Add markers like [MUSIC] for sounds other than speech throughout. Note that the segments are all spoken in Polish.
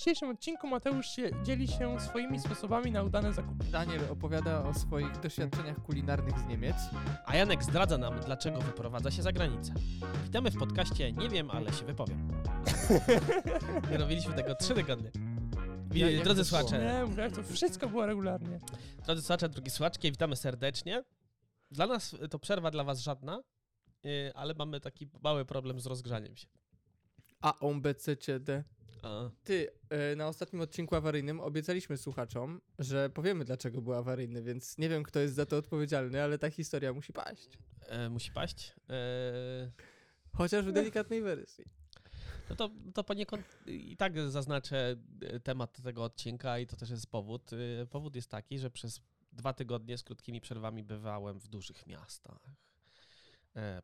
dzisiejszym odcinku Mateusz się, dzieli się swoimi sposobami na udane zakupy. Daniel opowiada o swoich doświadczeniach kulinarnych z Niemiec. A Janek zdradza nam, dlaczego wyprowadza się za granicę. Witamy w podcaście Nie wiem, ale się wypowiem. [LAUGHS] Nie robiliśmy tego trzy tygodnie. Jak- jak drodzy to słuchacze, Nie, mówię, jak to wszystko było regularnie. drodzy słuchacze, drugi słuchaczki, witamy serdecznie. Dla nas to przerwa, dla was żadna, yy, ale mamy taki mały problem z rozgrzaniem się. A on B, C, C, D. A, Ty, e, na ostatnim odcinku awaryjnym obiecaliśmy słuchaczom, że powiemy dlaczego był awaryjny, więc nie wiem kto jest za to odpowiedzialny, ale ta historia musi paść. e, musi paść. E, Chociaż w delikatnej wersji. No to, to poniekąd i tak zaznaczę e, temat tego odcinka i to też jest powód. E, Powód jest taki, że przez dwa tygodnie z krótkimi przerwami bywałem w dużych miastach.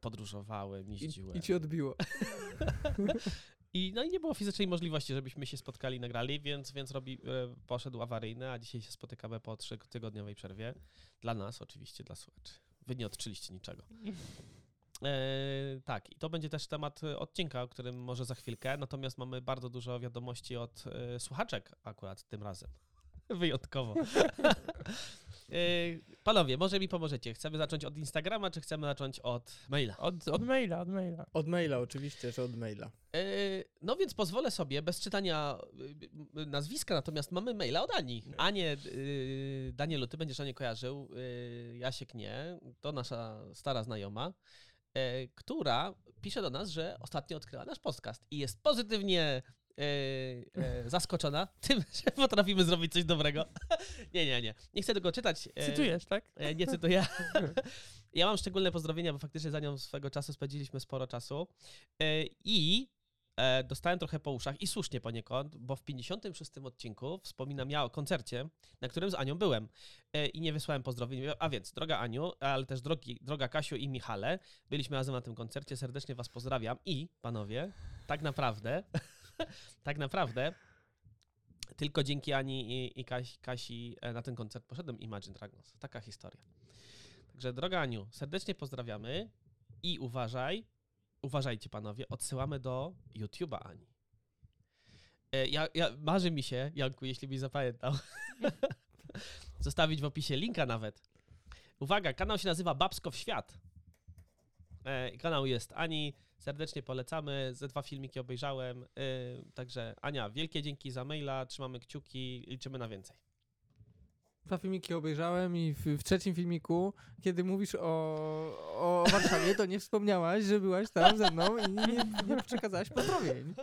Podróżowałem, I, jeździłem. I ci odbiło. [LAUGHS] I, no i nie było fizycznej możliwości, żebyśmy się spotkali, nagrali, więc, więc robi, e, poszedł awaryjny, a dzisiaj się spotykamy po trzytygodniowej przerwie. Dla nas oczywiście, dla słuchaczy. Wy nie odczyliście niczego. E, tak, i to będzie też temat e, odcinka, o którym może za chwilkę, natomiast mamy bardzo dużo wiadomości od e, słuchaczek akurat tym razem. [LAUGHS] Wyjątkowo. [LAUGHS] e, panowie, może mi pomożecie. Chcemy zacząć od Instagrama, czy chcemy zacząć od maila? Od, od maila, od maila. Od maila oczywiście, że od maila. E, No więc pozwolę sobie, bez czytania y, y, nazwiska, natomiast mamy maila od Ani. Anię, y, Danielu, ty będziesz Anię kojarzył, y, Jasiek nie, to nasza stara znajoma, która pisze do nas, że ostatnio odkryła nasz podcast i jest pozytywnie e, e, zaskoczona [LAUGHS] tym, że potrafimy zrobić coś dobrego. [LAUGHS] nie, nie, nie. Nie chcę tego czytać. e, Cytujesz, tak? E, Nie cytuję. [LAUGHS] Ja mam szczególne pozdrowienia, bo faktycznie za nią swego czasu spędziliśmy sporo czasu. I dostałem trochę po uszach i słusznie poniekąd, bo w 56 odcinku wspominam ja o koncercie, na którym z Anią byłem i nie wysłałem pozdrowień. A więc, droga Aniu, ale też drogi, droga Kasiu i Michale, byliśmy razem na tym koncercie, serdecznie was pozdrawiam i panowie, tak naprawdę, [LAUGHS] tak naprawdę tylko dzięki Ani i, i Kasi, Kasi e, na ten koncert poszedłem Imagine Dragons. Taka historia. Także droga Aniu, serdecznie pozdrawiamy i uważaj, uważajcie panowie, odsyłamy do YouTube'a Ani. E, Ja, ja, marzy mi się, Janku, jeśli byś zapamiętał, [LAUGHS] zostawić w opisie linka nawet. Uwaga, kanał się nazywa Babsko w Świat. E, Kanał jest Ani, serdecznie polecamy, ze dwa filmiki obejrzałem, e, także Ania, wielkie dzięki za maila, trzymamy kciuki, liczymy na więcej. Dwa filmiki obejrzałem i w, w trzecim filmiku, kiedy mówisz o, o Warszawie, to nie wspomniałaś, że byłaś tam ze mną i nie, nie przekazałaś pozdrowień.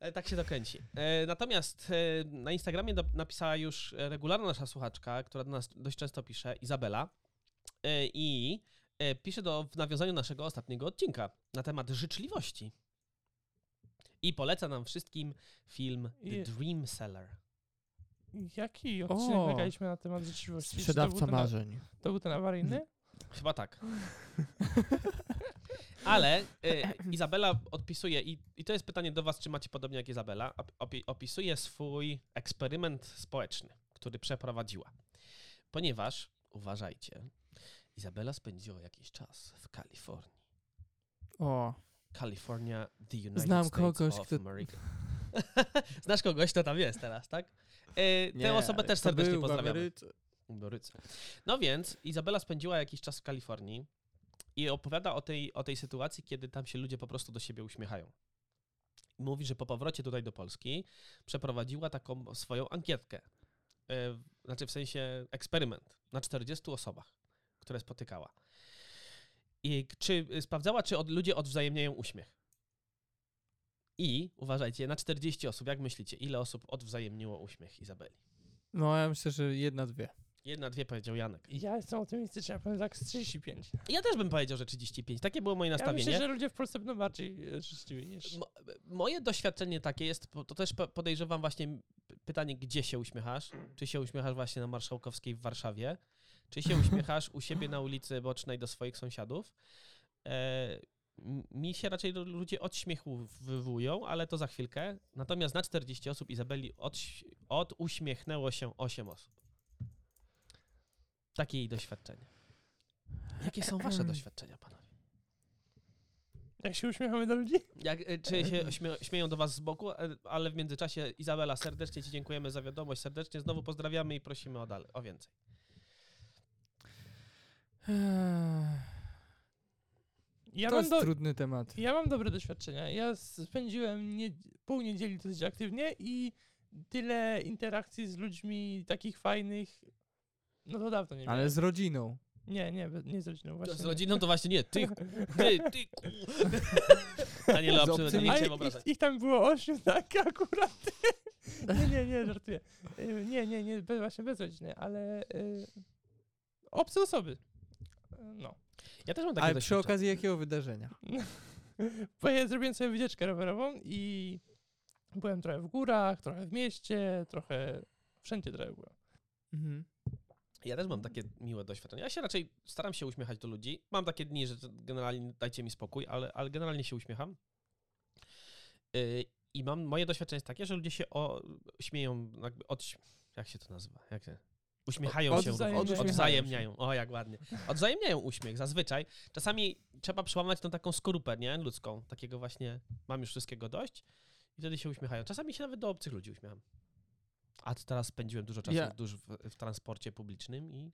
E, Tak się dokręci. E, Natomiast e, na Instagramie do, napisała już regularna nasza słuchaczka, która do nas dość często pisze, Izabela. I pisze do, w nawiązaniu naszego ostatniego odcinka na temat życzliwości. I poleca nam wszystkim film The Dream Seller. Jaki odcinek nagraliśmy na temat życzliwości? Czy to Sprzedawca był ten- marzeń. To był ten awaryjny? [LAUGHS] Chyba tak. [LAUGHS] Ale e, Izabela odpisuje, i, i to jest pytanie do Was, czy macie podobnie jak Izabela, op- opi, opisuje swój eksperyment społeczny, który przeprowadziła. Ponieważ, uważajcie, Izabela spędziła jakiś czas w Kalifornii. O, California, the United Znam States kogoś, of kto- America. [LAUGHS] Znasz kogoś, kto tam jest teraz, tak? E, tę osobę też serdecznie pozdrawiamy. Boryce. No więc Izabela spędziła jakiś czas w Kalifornii i opowiada o tej, o tej sytuacji, kiedy tam się ludzie po prostu do siebie uśmiechają. Mówi, że po powrocie tutaj do Polski przeprowadziła taką swoją ankietkę. E, Znaczy w sensie eksperyment na 40 osobach, które spotykała. I czy sprawdzała, czy od, ludzie odwzajemniają uśmiech. I uważajcie, na 40 osób, jak myślicie, ile osób odwzajemniło uśmiech Izabeli? No, ja myślę, że jedna, dwie. Jedna, dwie powiedział Janek. Ja jestem optymistyczny, ja powiem tak z 35. Ja też bym powiedział, że 35. Takie było moje Ja nastawienie. myślę, że ludzie w Polsce będą bardziej e, życzliwi niż... Mo- moje doświadczenie takie jest, bo to też po- podejrzewam właśnie pytanie, gdzie się uśmiechasz? Czy się uśmiechasz właśnie na Marszałkowskiej w Warszawie? Czy się uśmiechasz u siebie na ulicy Bocznej do swoich sąsiadów? E, mi się raczej lu- ludzie od śmiechu wywołują, ale to za chwilkę. Natomiast na 40 osób Izabeli od, od uśmiechnęło się 8 osób. Takie jej doświadczenie. Jakie są wasze doświadczenia, panowie? Jak się uśmiechamy do ludzi? Jak, e, czy się śmie śmieją do was z boku, e, ale w międzyczasie Izabela, serdecznie ci dziękujemy za wiadomość, serdecznie znowu pozdrawiamy i prosimy o, dalej, o więcej. Ja to mam, jest do, trudny temat. ja mam dobre doświadczenia. Ja spędziłem nie, pół niedzieli dosyć aktywnie i tyle interakcji z ludźmi takich fajnych, no to dawno nie miałem. Ale z rodziną. Nie, nie, nie z rodziną. Właśnie Z nie. rodziną to właśnie nie, ty, [LAUGHS] ty, ty, obcy- obcymi- nie chciałem ich, obrażać. ich, ich tam było ośmiu, [LAUGHS] tak, akurat. nie, nie, nie, żartuję. Y, Nie, nie, nie, bez, właśnie bez rodziny, ale y, obce osoby. Y, No. Ja też mam takie Ale przy doświadczenie. okazji jakiego wydarzenia? [LAUGHS] Bo ja zrobiłem sobie wycieczkę rowerową i byłem trochę w górach, trochę w mieście, trochę wszędzie trochę byłem. Mhm. Ja też mam takie miłe doświadczenia. Ja się raczej staram się uśmiechać do ludzi. Mam takie dni, że generalnie dajcie mi spokój, ale, ale generalnie się uśmiecham. Yy, I mam, moje doświadczenie jest takie, że ludzie się o, śmieją, jakby od, jak się to nazywa? Jak się, uśmiechają Od- się, odwzajemniają odwzajemniają. O, jak ładnie. Odwzajemniają uśmiech, zazwyczaj. Czasami trzeba przełamać tą taką skorupę, nie? Ludzką. Takiego właśnie, mam już wszystkiego dość i wtedy się uśmiechają. Czasami się nawet do obcych ludzi uśmiecham. A teraz spędziłem dużo czasu Ja- w, w, w transporcie publicznym i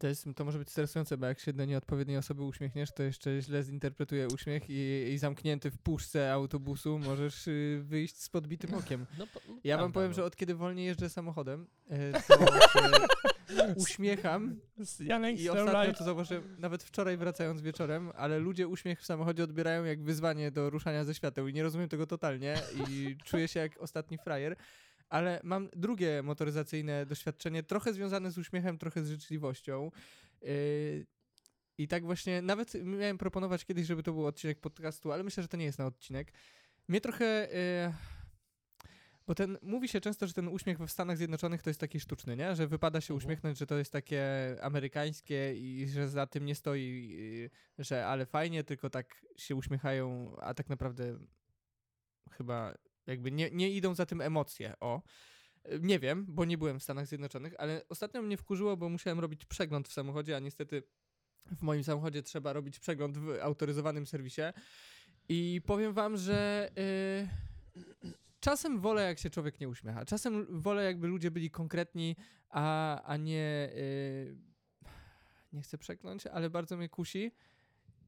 To, jest, to może być stresujące, bo jak się do nieodpowiedniej osoby uśmiechniesz, to jeszcze źle zinterpretuje uśmiech i, i zamknięty w puszce autobusu możesz y, wyjść z podbitym okiem. No, po- no Ja wam powiem, no. że od kiedy wolniej jeżdżę samochodem, e, to [LAUGHS] się uśmiecham Z Janek i ostatnio to zauważyłem, nawet wczoraj wracając wieczorem, ale ludzie uśmiech w samochodzie odbierają jak wyzwanie do ruszania ze świateł i nie rozumiem tego totalnie i czuję się jak ostatni frajer. Ale mam drugie motoryzacyjne doświadczenie, trochę związane z uśmiechem, trochę z życzliwością. Yy, I tak właśnie, nawet miałem proponować kiedyś, żeby to był odcinek podcastu, ale myślę, że to nie jest na odcinek. Mnie trochę. Yy, bo ten, mówi się często, że ten uśmiech w Stanach Zjednoczonych to jest taki sztuczny, nie? Że wypada się Mhm. uśmiechnąć, że to jest takie amerykańskie i że za tym nie stoi, yy, że ale fajnie, tylko tak się uśmiechają, a tak naprawdę chyba jakby nie, nie idą za tym emocje, o. Y, Nie wiem, bo nie byłem w Stanach Zjednoczonych, ale ostatnio mnie wkurzyło, bo musiałem robić przegląd w samochodzie, a niestety w moim samochodzie trzeba robić przegląd w autoryzowanym serwisie. I powiem wam, że y, czasem wolę, jak się człowiek nie uśmiecha. Czasem wolę, jakby ludzie byli konkretni, a, a nie. Y, nie chcę przekląć, ale bardzo mnie kusi.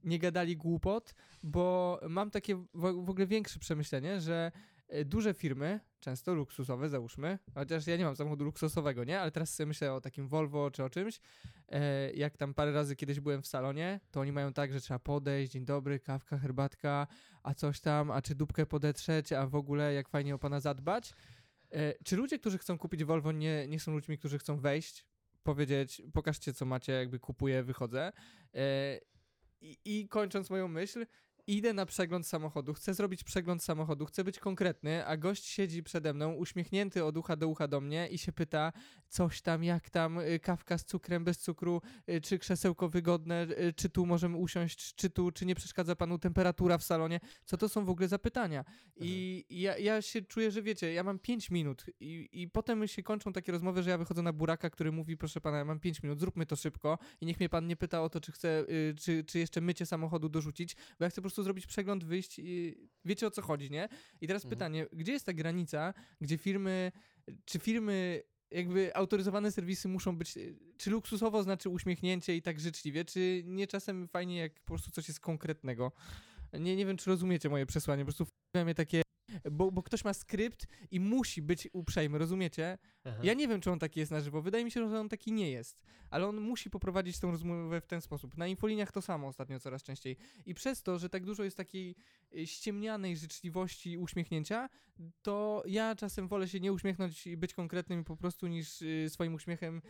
Nie gadali głupot, bo mam takie w, w ogóle większe przemyślenie, że e, duże firmy, często luksusowe załóżmy, chociaż ja nie mam samochodu luksusowego, nie? Ale teraz sobie myślę o takim Volvo czy o czymś. E, jak tam parę razy kiedyś byłem w salonie, to oni mają tak, że trzeba podejść, dzień dobry, kawka, herbatka, a coś tam, a czy dupkę podetrzeć, a w ogóle jak fajnie o pana zadbać. E, czy ludzie, którzy chcą kupić Volvo nie, nie są ludźmi, którzy chcą wejść, powiedzieć, pokażcie co macie, jakby kupuję, wychodzę. E, i, I kończąc moją myśl, idę na przegląd samochodu, chcę zrobić przegląd samochodu, chcę być konkretny, a gość siedzi przede mną, uśmiechnięty od ucha do ucha do mnie i się pyta, coś tam, jak tam, y, kawka z cukrem, bez cukru, y, czy krzesełko wygodne, y, czy tu możemy usiąść, czy tu, czy nie przeszkadza panu temperatura w salonie, co to są w ogóle za pytania. I ja, ja się czuję, że wiecie, ja mam 5 minut i, i potem się kończą takie rozmowy, że ja wychodzę na buraka, który mówi, proszę pana, ja mam 5 minut, zróbmy to szybko i niech mnie pan nie pyta o to, czy chcę, y, czy, czy jeszcze mycie samochodu dorzucić, bo ja chcę po prostu zrobić przegląd, wyjść i wiecie o co chodzi, nie? I teraz Mhm. pytanie, gdzie jest ta granica, gdzie firmy, czy firmy jakby autoryzowane serwisy muszą być, czy luksusowo znaczy uśmiechnięcie i tak życzliwie, czy nie czasem fajnie jak po prostu coś jest konkretnego. Nie, nie wiem, czy rozumiecie moje przesłanie, po prostu mnie takie, bo, bo ktoś ma skrypt i musi być uprzejmy, rozumiecie? Aha. Ja nie wiem, czy on taki jest na żywo. Wydaje mi się, że on taki nie jest. Ale on musi poprowadzić tą rozmowę w ten sposób. Na infoliniach to samo ostatnio coraz częściej. I przez to, że tak dużo jest takiej y, ściemnianej życzliwości uśmiechnięcia, to ja czasem wolę się nie uśmiechnąć i być konkretnym po prostu, niż y, swoim uśmiechem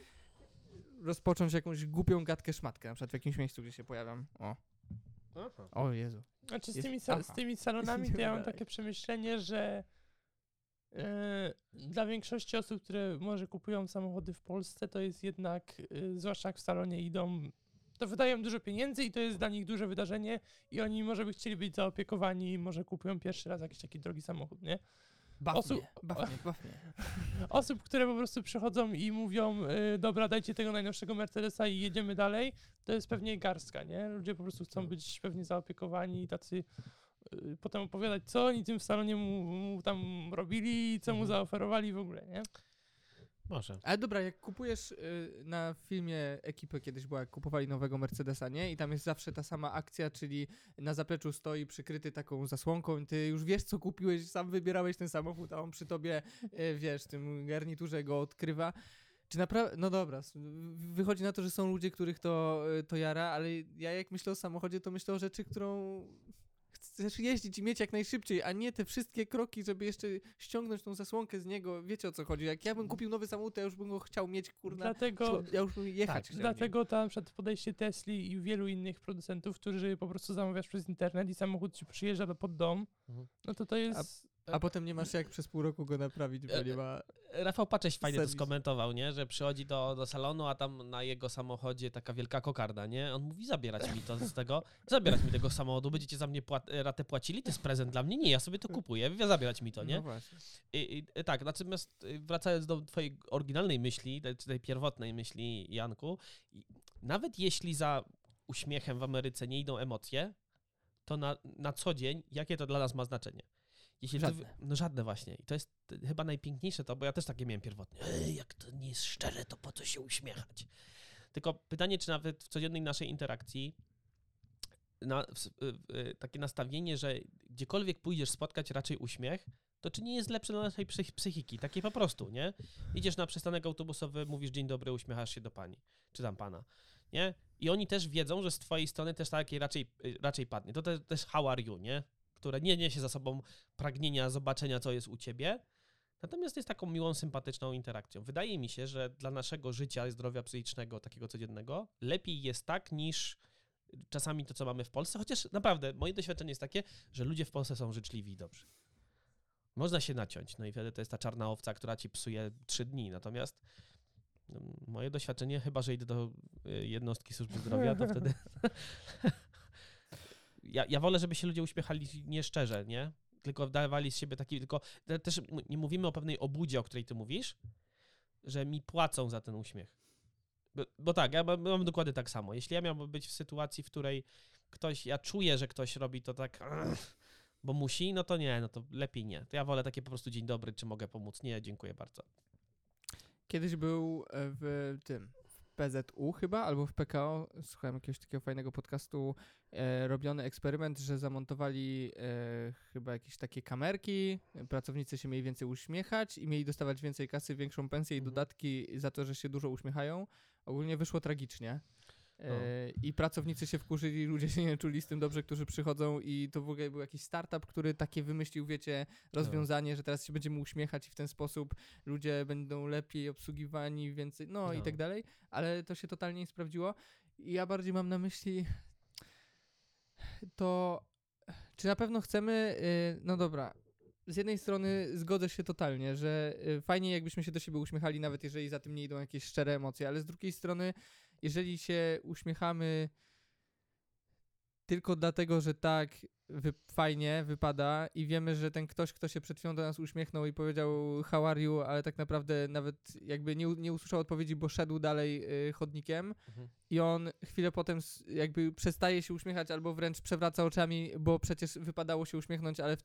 rozpocząć jakąś głupią gadkę szmatkę, na przykład w jakimś miejscu, gdzie się pojawiam. O, Aha. o Jezu. Znaczy z tymi, aha. z tymi salonami to ja mam takie przemyślenie, że e, dla większości osób, które może kupują samochody w Polsce, to jest jednak, e, zwłaszcza jak w salonie idą, to wydają dużo pieniędzy i to jest dla nich duże wydarzenie i oni może by chcieli być zaopiekowani, może kupują pierwszy raz jakiś taki drogi samochód, nie? Baw osób, mnie, [LAUGHS] baw mnie, baw mnie. osób, które po prostu przychodzą i mówią, y, dobra, dajcie tego najnowszego Mercedesa i jedziemy dalej, to jest pewnie garstka, nie? Ludzie po prostu chcą No. być pewnie zaopiekowani i tacy y, potem opowiadać, co oni tym w salonie mu, mu tam robili, co mu Mhm. zaoferowali w ogóle, nie? Może. Ale dobra, jak kupujesz y, na filmie ekipy kiedyś była, jak kupowali nowego Mercedesa, nie? I tam jest zawsze ta sama akcja, czyli na zapleczu stoi przykryty taką zasłonką i ty już wiesz, co kupiłeś, sam wybierałeś ten samochód, a on przy tobie, y, wiesz, tym garniturze go odkrywa. Czy naprawdę, no dobra, wychodzi na to, że są ludzie, których to, y, to jara, ale ja jak myślę o samochodzie, to myślę o rzeczy, którą chcesz jeździć i mieć jak najszybciej, a nie te wszystkie kroki, żeby jeszcze ściągnąć tą zasłonkę z niego. Wiecie o co chodzi? Jak ja bym kupił nowy samochód, to ja już bym go chciał mieć, kurna. Dlatego, Ja już bym jechać Tak, dlatego tam przed podejście Tesli i wielu innych producentów, którzy po prostu zamawiasz przez internet i samochód ci przyjeżdża do pod dom, Mhm. no to to jest... A potem nie masz jak przez pół roku go naprawić, bo nie ma... Rafał Pacześ fajnie Serwis. to skomentował, nie? Że przychodzi do, do salonu, a tam na jego samochodzie taka wielka kokarda, nie? On mówi, zabierać mi to z tego, zabierać mi tego samochodu, będziecie za mnie płat, ratę płacili, to jest prezent dla mnie? Nie, ja sobie to kupuję, zabierać mi to, nie? No właśnie. I, i, tak, natomiast y, wracając do twojej oryginalnej myśli, tej, tej pierwotnej myśli, Janku, nawet jeśli za uśmiechem w Ameryce nie idą emocje, to na, na co dzień, jakie to dla nas ma znaczenie? Jeśli Żadne. no żadne właśnie. I to jest chyba najpiękniejsze to, bo ja też takie miałem pierwotnie. Ej, jak to nie jest szczere, to po co się uśmiechać? Tylko pytanie, czy nawet w codziennej naszej interakcji na, y, takie nastawienie, że gdziekolwiek pójdziesz spotkać raczej uśmiech, to czy nie jest lepsze dla naszej psych- psychiki? Takie po prostu, nie? Idziesz na przystanek autobusowy, mówisz dzień dobry, uśmiechasz się do pani, czy tam pana, nie? I oni też wiedzą, że z twojej strony też takie raczej, y, raczej padnie. To te, też how are you, nie? Które nie niesie za sobą pragnienia zobaczenia, co jest u ciebie, natomiast jest taką miłą, sympatyczną interakcją. Wydaje mi się, że dla naszego życia i zdrowia psychicznego, takiego codziennego, lepiej jest tak niż czasami to, co mamy w Polsce, chociaż naprawdę moje doświadczenie jest takie, że ludzie w Polsce są życzliwi i dobrzy. Można się naciąć, no i wtedy to jest ta czarna owca, która ci psuje trzy dni, natomiast no, moje doświadczenie, chyba że idę do y, jednostki służby zdrowia, to wtedy... [LAUGHS] ja, ja wolę, żeby się ludzie uśmiechali nieszczerze, nie? Tylko dawali z siebie taki, tylko te- też nie mówimy o pewnej obudzie, o której ty mówisz, że mi płacą za ten uśmiech. Bo, bo tak, ja mam, mam dokładnie tak samo. Jeśli ja miałbym być w sytuacji, w której ktoś, ja czuję, że ktoś robi to tak, [SNIFFS] bo musi, no to nie, no to lepiej nie. To ja wolę takie po prostu dzień dobry, czy mogę pomóc? Nie, dziękuję bardzo. Kiedyś był e, w tym, PZU chyba, albo w PKO, słuchałem jakiegoś takiego fajnego podcastu, e, robiony eksperyment, że zamontowali e, chyba jakieś takie kamerki, pracownicy się mieli więcej uśmiechać i mieli dostawać więcej kasy, większą pensję i Mhm. dodatki za to, że się dużo uśmiechają. Ogólnie wyszło tragicznie. E, I pracownicy się wkurzyli, ludzie się nie czuli z tym dobrze, którzy przychodzą i to w ogóle był jakiś startup, który takie wymyślił, wiecie, rozwiązanie, że teraz się będziemy uśmiechać i w ten sposób ludzie będą lepiej obsługiwani, więcej, no, i No. tak dalej, ale to się totalnie nie sprawdziło. I ja bardziej mam na myśli to, czy na pewno chcemy, y, no dobra, z jednej strony zgodzę się totalnie, że y, fajnie jakbyśmy się do siebie uśmiechali, nawet jeżeli za tym nie idą jakieś szczere emocje, ale z drugiej strony, jeżeli się uśmiechamy tylko dlatego, że tak wy fajnie wypada i wiemy, że ten ktoś, kto się przed chwilą do nas uśmiechnął i powiedział how are you, ale tak naprawdę nawet jakby nie, nie usłyszał odpowiedzi, bo szedł dalej y, chodnikiem Mhm. i on chwilę potem jakby przestaje się uśmiechać albo wręcz przewraca oczami, bo przecież wypadało się uśmiechnąć, ale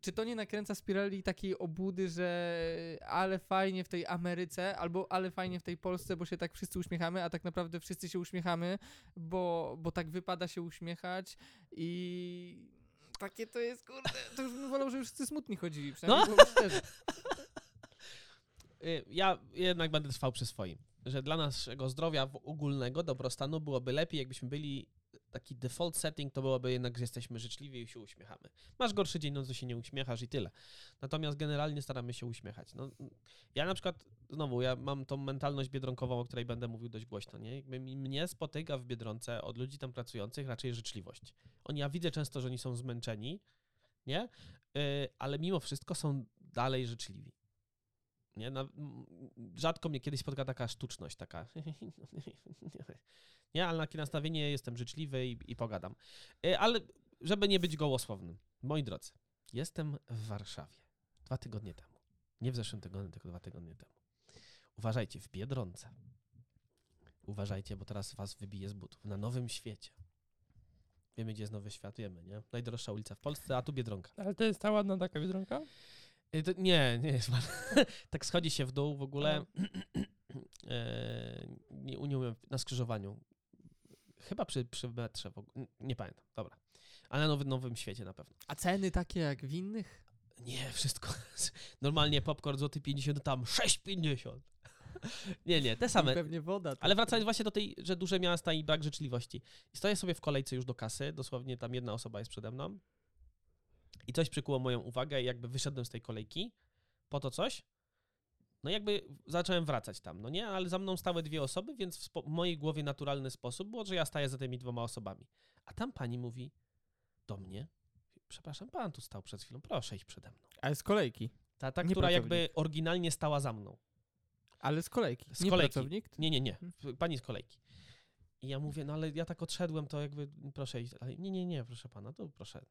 czy- to nie nakręca spirali takiej obłudy, że ale fajnie w tej Ameryce, albo ale fajnie w tej Polsce, bo się tak wszyscy uśmiechamy, a tak naprawdę wszyscy się uśmiechamy, bo, bo tak wypada się uśmiechać i takie to jest, kurde, to już bym wolał, żeby wszyscy smutni chodzili, przynajmniej No. szczerze. Y, Ja jednak będę trwał przy swoim, że dla naszego zdrowia ogólnego, dobrostanu byłoby lepiej, jakbyśmy byli taki default setting, to byłoby jednak, że jesteśmy życzliwi i się uśmiechamy. Masz gorszy dzień, no to się nie uśmiechasz i tyle. Natomiast generalnie staramy się uśmiechać. No, ja na przykład, znowu, ja mam tą mentalność biedronkową, o której będę mówił dość głośno, nie? Jakby mnie spotyka w Biedronce od ludzi tam pracujących raczej życzliwość. Oni, ja widzę często, że oni są zmęczeni, nie? Y, ale mimo wszystko są dalej życzliwi. Nie? M- rzadko mnie kiedyś spotka taka sztuczność, taka. [LAUGHS] Nie, ale na takie nastawienie jestem życzliwy i, i pogadam. Y, Ale żeby nie być gołosłownym, moi drodzy, jestem w Warszawie. dwa tygodnie temu. Nie w zeszłym tygodniu, tylko dwa tygodnie temu. Uważajcie, w Biedronce. Uważajcie, bo teraz was wybije z butów. Na Nowym Świecie. Wiemy, gdzie jest Nowy Świat, wiemy, nie? Najdroższa ulica w Polsce, a tu Biedronka. Ale to jest ta ładna taka biedronka? To, nie, nie jest ładne. [LAUGHS] tak schodzi się w dół w ogóle. [CLEARS THROAT] e, nie, nie umiem, na skrzyżowaniu. Chyba przy, przy metrze, w ogóle. nie pamiętam, dobra. Ale na nowy, Nowym Świecie na pewno. A ceny takie jak w innych? Nie, wszystko. [LAUGHS] Normalnie popcorn złoty 50, tam 6,50. [LAUGHS] Nie, nie, te I same. pewnie woda. Ale wracając właśnie do tej, że duże miasta i brak życzliwości. I stoję sobie w kolejce już do kasy, dosłownie tam jedna osoba jest przede mną. I coś przykuło moją uwagę i jakby wyszedłem z tej kolejki po to coś. No jakby zacząłem wracać tam, no nie? Ale za mną stały dwie osoby, więc w, w mojej głowie naturalny sposób było, że ja staję za tymi dwoma osobami. A tam pani mówi do mnie, przepraszam, pan tu stał przed chwilą, proszę iść przede mną. Ale z kolejki. Ta, ta Nie która jakby pracownik. oryginalnie stała za mną. Ale z kolejki. Z nie kolejki. pracownik? Nie, nie, nie. Mhm. Pani z kolejki. I ja mówię, no ale ja tak odszedłem, to jakby proszę iść. Ale nie, nie, nie, proszę pana, to proszę.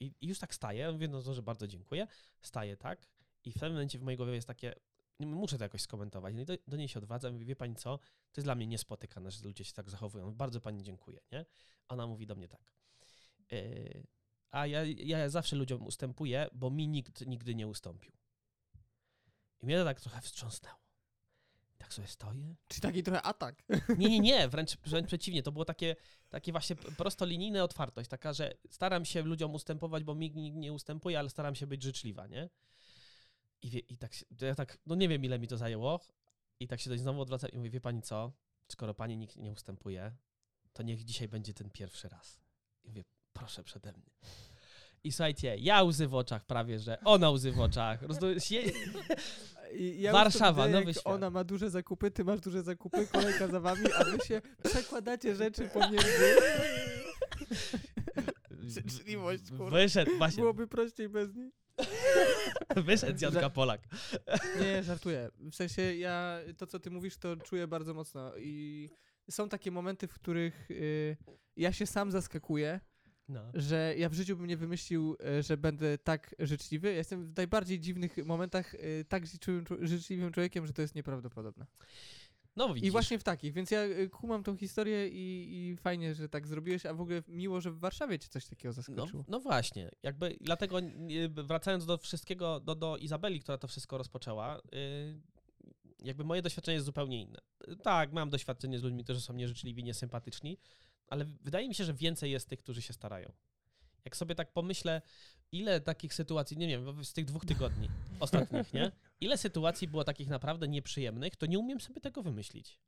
I, I już tak staję, mówię, no że bardzo dziękuję. Staję tak i w pewnym momencie w mojej głowie jest takie, muszę to jakoś skomentować. No i do, do niej się odwracam i mówię, wie pani co, to jest dla mnie niespotykane, że ludzie się tak zachowują. Bardzo pani dziękuję, nie? Ona mówi do mnie tak. Yy, a ja, ja zawsze ludziom ustępuję, bo mi nikt nigdy nie ustąpił. I mnie to tak trochę wstrząsnęło. Tak sobie stoję. Czy taki trochę atak? [LAUGHS] Nie, nie, nie, wręcz, wręcz przeciwnie. To było takie, takie właśnie p- prostolinijna otwartość, taka, że staram się ludziom ustępować, bo mi nikt nie ustępuje, ale staram się być życzliwa, nie? I, wie, i tak, ja tak, no nie wiem ile mi to zajęło, i tak się do znowu odwracam i mówię, wie pani co, skoro pani nikt nie ustępuje, to niech dzisiaj będzie ten pierwszy raz. I mówię, proszę przede mnie. I słuchajcie, ja łzy w oczach prawie, że ona łzy w oczach. [LAUGHS] Ja Warszawa, widzę, Nowy jak Świat. Ona ma duże zakupy, ty masz duże zakupy, kolejka za wami, a wy się przekładacie rzeczy pomiędzy. [LAUGHS] Życzliwość, kurwa. Wyszedł, właśnie, Byłoby prościej bez niej. [LAUGHS] wyszedł Janka Polak. Nie, żartuję. W sensie ja to, co ty mówisz, to czuję bardzo mocno. I są takie momenty, w których y, ja się sam zaskakuję, No. że ja w życiu bym nie wymyślił, y, że będę tak życzliwy. Ja jestem w najbardziej dziwnych momentach y, tak życzliwym, człowiekiem, że to jest nieprawdopodobne. No widzisz. I właśnie w takich, więc ja y, kumam tą historię i, i fajnie, że tak zrobiłeś, a w ogóle miło, że w Warszawie cię coś takiego No, zaskoczyło. no właśnie, jakby dlatego wracając do wszystkiego, do, do Izabeli, która to wszystko rozpoczęła, jakby moje doświadczenie jest zupełnie inne. Tak, mam doświadczenie z ludźmi, którzy są nieżyczliwi, niesympatyczni, ale wydaje mi się, że więcej jest tych, którzy się starają. Jak sobie tak pomyślę, ile takich sytuacji, nie wiem, z tych dwóch tygodni ostatnich, nie? Ile sytuacji było takich naprawdę nieprzyjemnych, to nie umiem sobie tego wymyślić.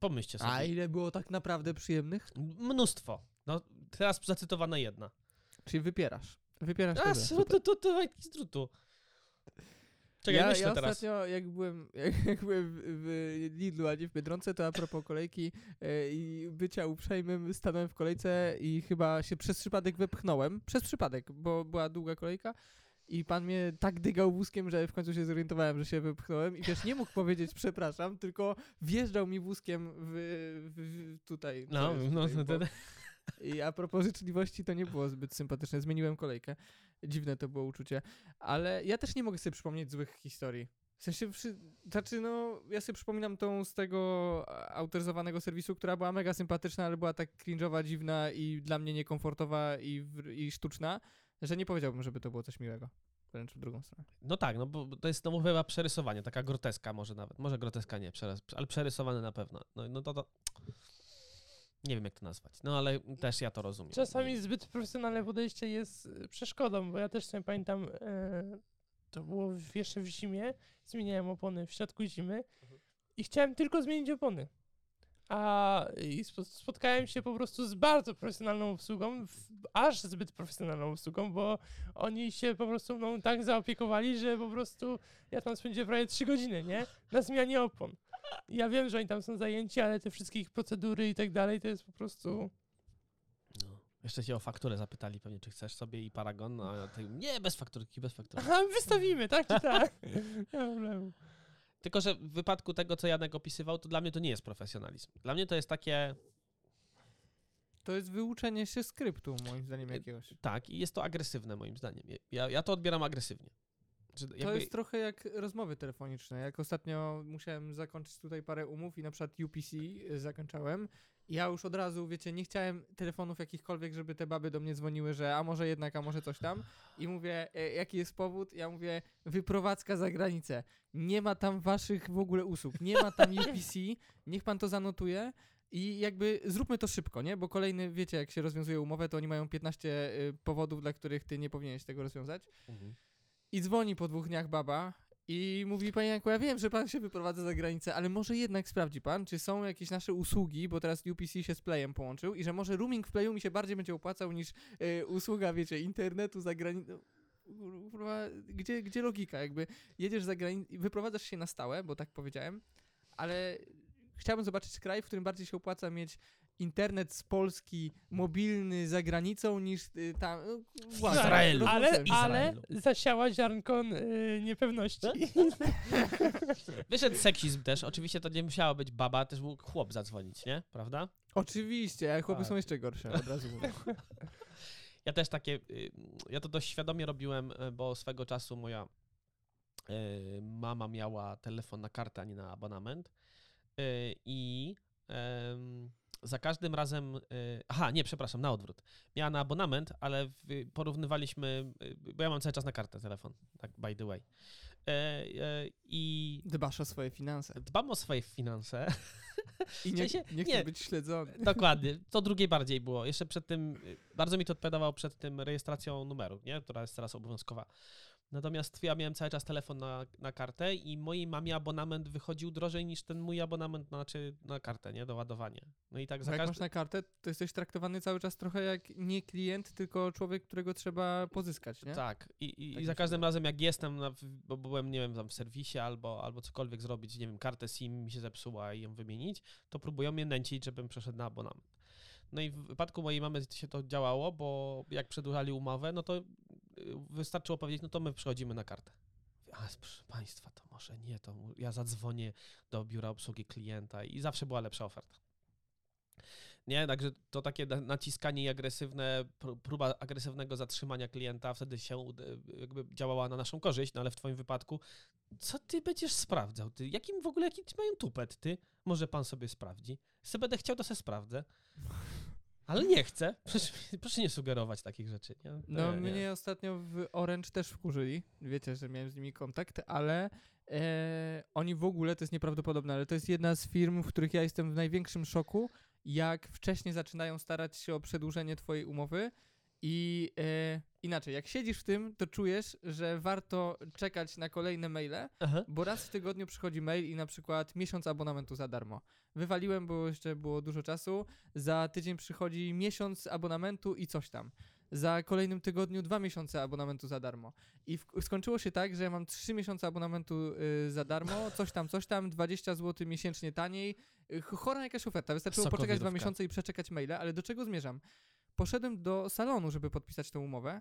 Pomyślcie sobie. A ile było tak naprawdę przyjemnych? Mnóstwo. No, teraz zacytowana jedna. Czyli wypierasz. Wypierasz A, tyle. su, to, to, to, majtki z drutu. Czekaj, ja, myślę ja teraz. ostatnio, jak byłem, [LAUGHS] jak, jak byłem w, Lidlu, a nie w Biedronce, to a propos kolejki e, i bycia uprzejmym, stanąłem w kolejce i chyba się przez przypadek wepchnąłem. Przez przypadek, bo była długa kolejka. I pan mnie tak dygał wózkiem, że w końcu się zorientowałem, że się wypchnąłem i wiesz, nie mógł powiedzieć przepraszam, tylko wjeżdżał mi wózkiem w, w, w tutaj. No, no, tutaj to, obok. I a propos życzliwości, to nie było zbyt sympatyczne. Zmieniłem kolejkę. Dziwne to było uczucie. Ale ja też nie mogę sobie przypomnieć złych historii. W sensie, znaczy no, ja sobie przypominam tą z tego autoryzowanego serwisu, która była mega sympatyczna, ale była tak cringe'owa, dziwna i dla mnie niekomfortowa i, i sztuczna, że nie powiedziałbym, żeby to było coś miłego. Wręcz w drugą stronę. no tak, no bo to jest no, chyba przerysowanie, taka groteska może nawet. Może groteska nie, ale przerysowane na pewno. No, no to, to... Nie wiem jak to nazwać, no ale też ja to rozumiem. Czasami zbyt profesjonalne podejście jest y, przeszkodą, bo ja też sobie pamiętam, e, to było jeszcze w zimie, zmieniałem opony w środku zimy i chciałem tylko zmienić opony. A i spo, spotkałem się po prostu z bardzo profesjonalną obsługą, aż zbyt profesjonalną obsługą, bo oni się po prostu mną tak zaopiekowali, że po prostu ja tam spędziłem prawie 3 godziny, nie? Na zmianie opon. Ja wiem, że oni tam są zajęci, ale te wszystkie ich procedury i tak dalej, to jest po prostu... No. Jeszcze cię o fakturę zapytali pewnie, czy chcesz sobie i paragon, a ty, nie, bez fakturki, bez fakturki. Aha, wystawimy, tak czy tak? Nie ma problemu. Tylko, że w wypadku tego, co Janek opisywał, to dla mnie to nie jest profesjonalizm. Dla mnie to jest takie, To jest wyuczenie się skryptu, moim zdaniem, jakiegoś. Tak, i jest to agresywne moim zdaniem. Ja, ja to odbieram agresywnie. To jakby- jest trochę jak rozmowy telefoniczne. Jak ostatnio musiałem zakończyć tutaj parę umów i na przykład UPC zakończałem. Ja już od razu, wiecie, nie chciałem telefonów jakichkolwiek, żeby te baby do mnie dzwoniły, że a może jednak, a może coś tam. I mówię, e, jaki jest powód? Ja mówię, wyprowadzka za granicę. Nie ma tam waszych w ogóle usług. Nie ma tam [LAUGHS] UPC. Niech pan to zanotuje. I jakby zróbmy to szybko, nie? Bo kolejny, wiecie, jak się rozwiązuje umowę, to oni mają 15 y, powodów, dla których ty nie powinieneś tego rozwiązać. Mhm. I dzwoni po dwóch dniach baba i mówi, panie Janku, ja wiem, że pan się wyprowadza za granicę, ale może jednak sprawdzi pan, czy są jakieś nasze usługi, bo teraz UPC się z Playem połączył i że może rooming w Playu mi się bardziej będzie opłacał niż y, usługa, wiecie, internetu za granicą. Kurwa, Gdzie, gdzie logika? Jakby jedziesz za granicę, wyprowadzasz się na stałe, bo tak powiedziałem, ale chciałbym zobaczyć kraj, w którym bardziej się opłaca mieć internet z Polski mobilny za granicą niż y, tam. no, właśnie, Izraelu. rozumiem. Ale, ale Izraelu. zasiała ziarnko y, niepewności. [LAUGHS] Wyszedł seksizm też. Oczywiście to nie musiała być baba, też mógł chłop zadzwonić, nie? Prawda? Oczywiście, a chłopy Tak. są jeszcze gorsze, od razu mówię. [LAUGHS] Ja też takie, y, ja to dość świadomie robiłem, y, bo swego czasu moja y, mama miała telefon na kartę, a nie na abonament. Y, I za każdym razem, y, aha, nie, przepraszam, na odwrót. Miała na abonament, ale w, porównywaliśmy, y, bo ja mam cały czas na kartę telefon, tak by the way. E, e, I Dbasz o swoje finanse. dbam o swoje finanse. I nie, sensie- nie chcesz nie. być śledzony. Dokładnie. To drugiej bardziej było. Jeszcze przed tym, y, bardzo mi to odpowiadało przed tym rejestracją numeru, nie? która jest teraz obowiązkowa. Natomiast ja miałem cały czas telefon na, na kartę i mojej mamie abonament wychodził drożej niż ten mój abonament na, znaczy na kartę, nie? Do ładowania. No i tak za jak każdym... masz na kartę, to jesteś traktowany cały czas trochę jak nie klient, tylko człowiek, którego trzeba pozyskać, nie? Tak. I, i, Tak i za każdym razem jak jestem, na, bo byłem, nie wiem, tam w serwisie albo, albo cokolwiek zrobić, nie wiem, kartę SIM mi się zepsuła i ją wymienić, to próbują mnie nęcić, żebym przeszedł na abonament. No i w wypadku mojej mamy się to działało, bo jak przedłużali umowę, no to wystarczyło powiedzieć, no to my przychodzimy na kartę. A proszę Państwa, to może nie, to ja zadzwonię do biura obsługi klienta i zawsze była lepsza oferta. Nie, także to takie na- naciskanie i agresywne, pró- próba agresywnego zatrzymania klienta wtedy się jakby działała na naszą korzyść, no ale w twoim wypadku, co ty będziesz sprawdzał? Ty, jakim w ogóle, jaki mają tupet, ty? Może pan sobie sprawdzi? Se będę chciał, to se sprawdzę. Ale nie chcę. [LAUGHS] Proszę, proszę nie sugerować takich rzeczy. Nie? No Nie, nie. mnie ostatnio w Orange też wkurzyli. Wiecie, że miałem z nimi kontakt, ale e, oni w ogóle, to jest nieprawdopodobne, ale to jest jedna z firm, w których ja jestem w największym szoku, jak wcześniej zaczynają starać się o przedłużenie twojej umowy i e, inaczej, jak siedzisz w tym, to czujesz, że warto czekać na kolejne maile, Aha. bo raz w tygodniu przychodzi mail i na przykład miesiąc abonamentu za darmo. Wywaliłem, bo jeszcze było dużo czasu. Za tydzień przychodzi miesiąc abonamentu i coś tam. Za kolejnym tygodniu dwa miesiące abonamentu za darmo. I w, skończyło się tak, że ja mam trzy miesiące abonamentu y, za darmo, [LAUGHS] coś tam, coś tam, 20 zł miesięcznie taniej. Y, chora jakaś oferta. Wystarczyło poczekać dwa miesiące i przeczekać maile, ale do czego zmierzam? Poszedłem do salonu, żeby podpisać tę umowę.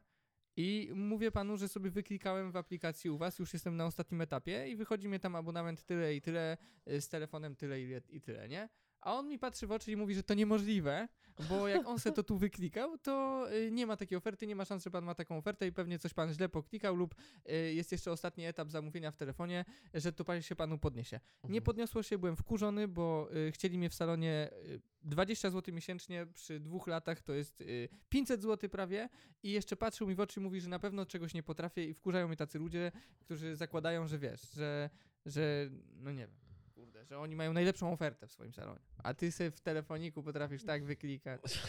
I mówię panu, że sobie wyklikałem w aplikacji u was, już jestem na ostatnim etapie i wychodzi mi tam abonament tyle i tyle, y, z telefonem tyle i, i tyle, nie? A on mi patrzy w oczy i mówi, że to niemożliwe, bo jak on se to tu wyklikał, to y, nie ma takiej oferty, nie ma szans, że pan ma taką ofertę i pewnie coś pan źle poklikał lub y, jest jeszcze ostatni etap zamówienia w telefonie, że to pan się panu podniesie. Nie Mhm. podniosło się, byłem wkurzony, bo y, chcieli mnie w salonie y, 20 zł miesięcznie przy dwóch latach to jest y, 500 zł prawie i jeszcze patrzył mi w oczy i mówi, że na pewno czegoś nie potrafię i wkurzają mnie tacy ludzie, którzy zakładają, że wiesz, że, że no nie wiem, że oni mają najlepszą ofertę w swoim salonie, a ty sobie w telefoniku potrafisz tak wyklikać. [LAUGHS]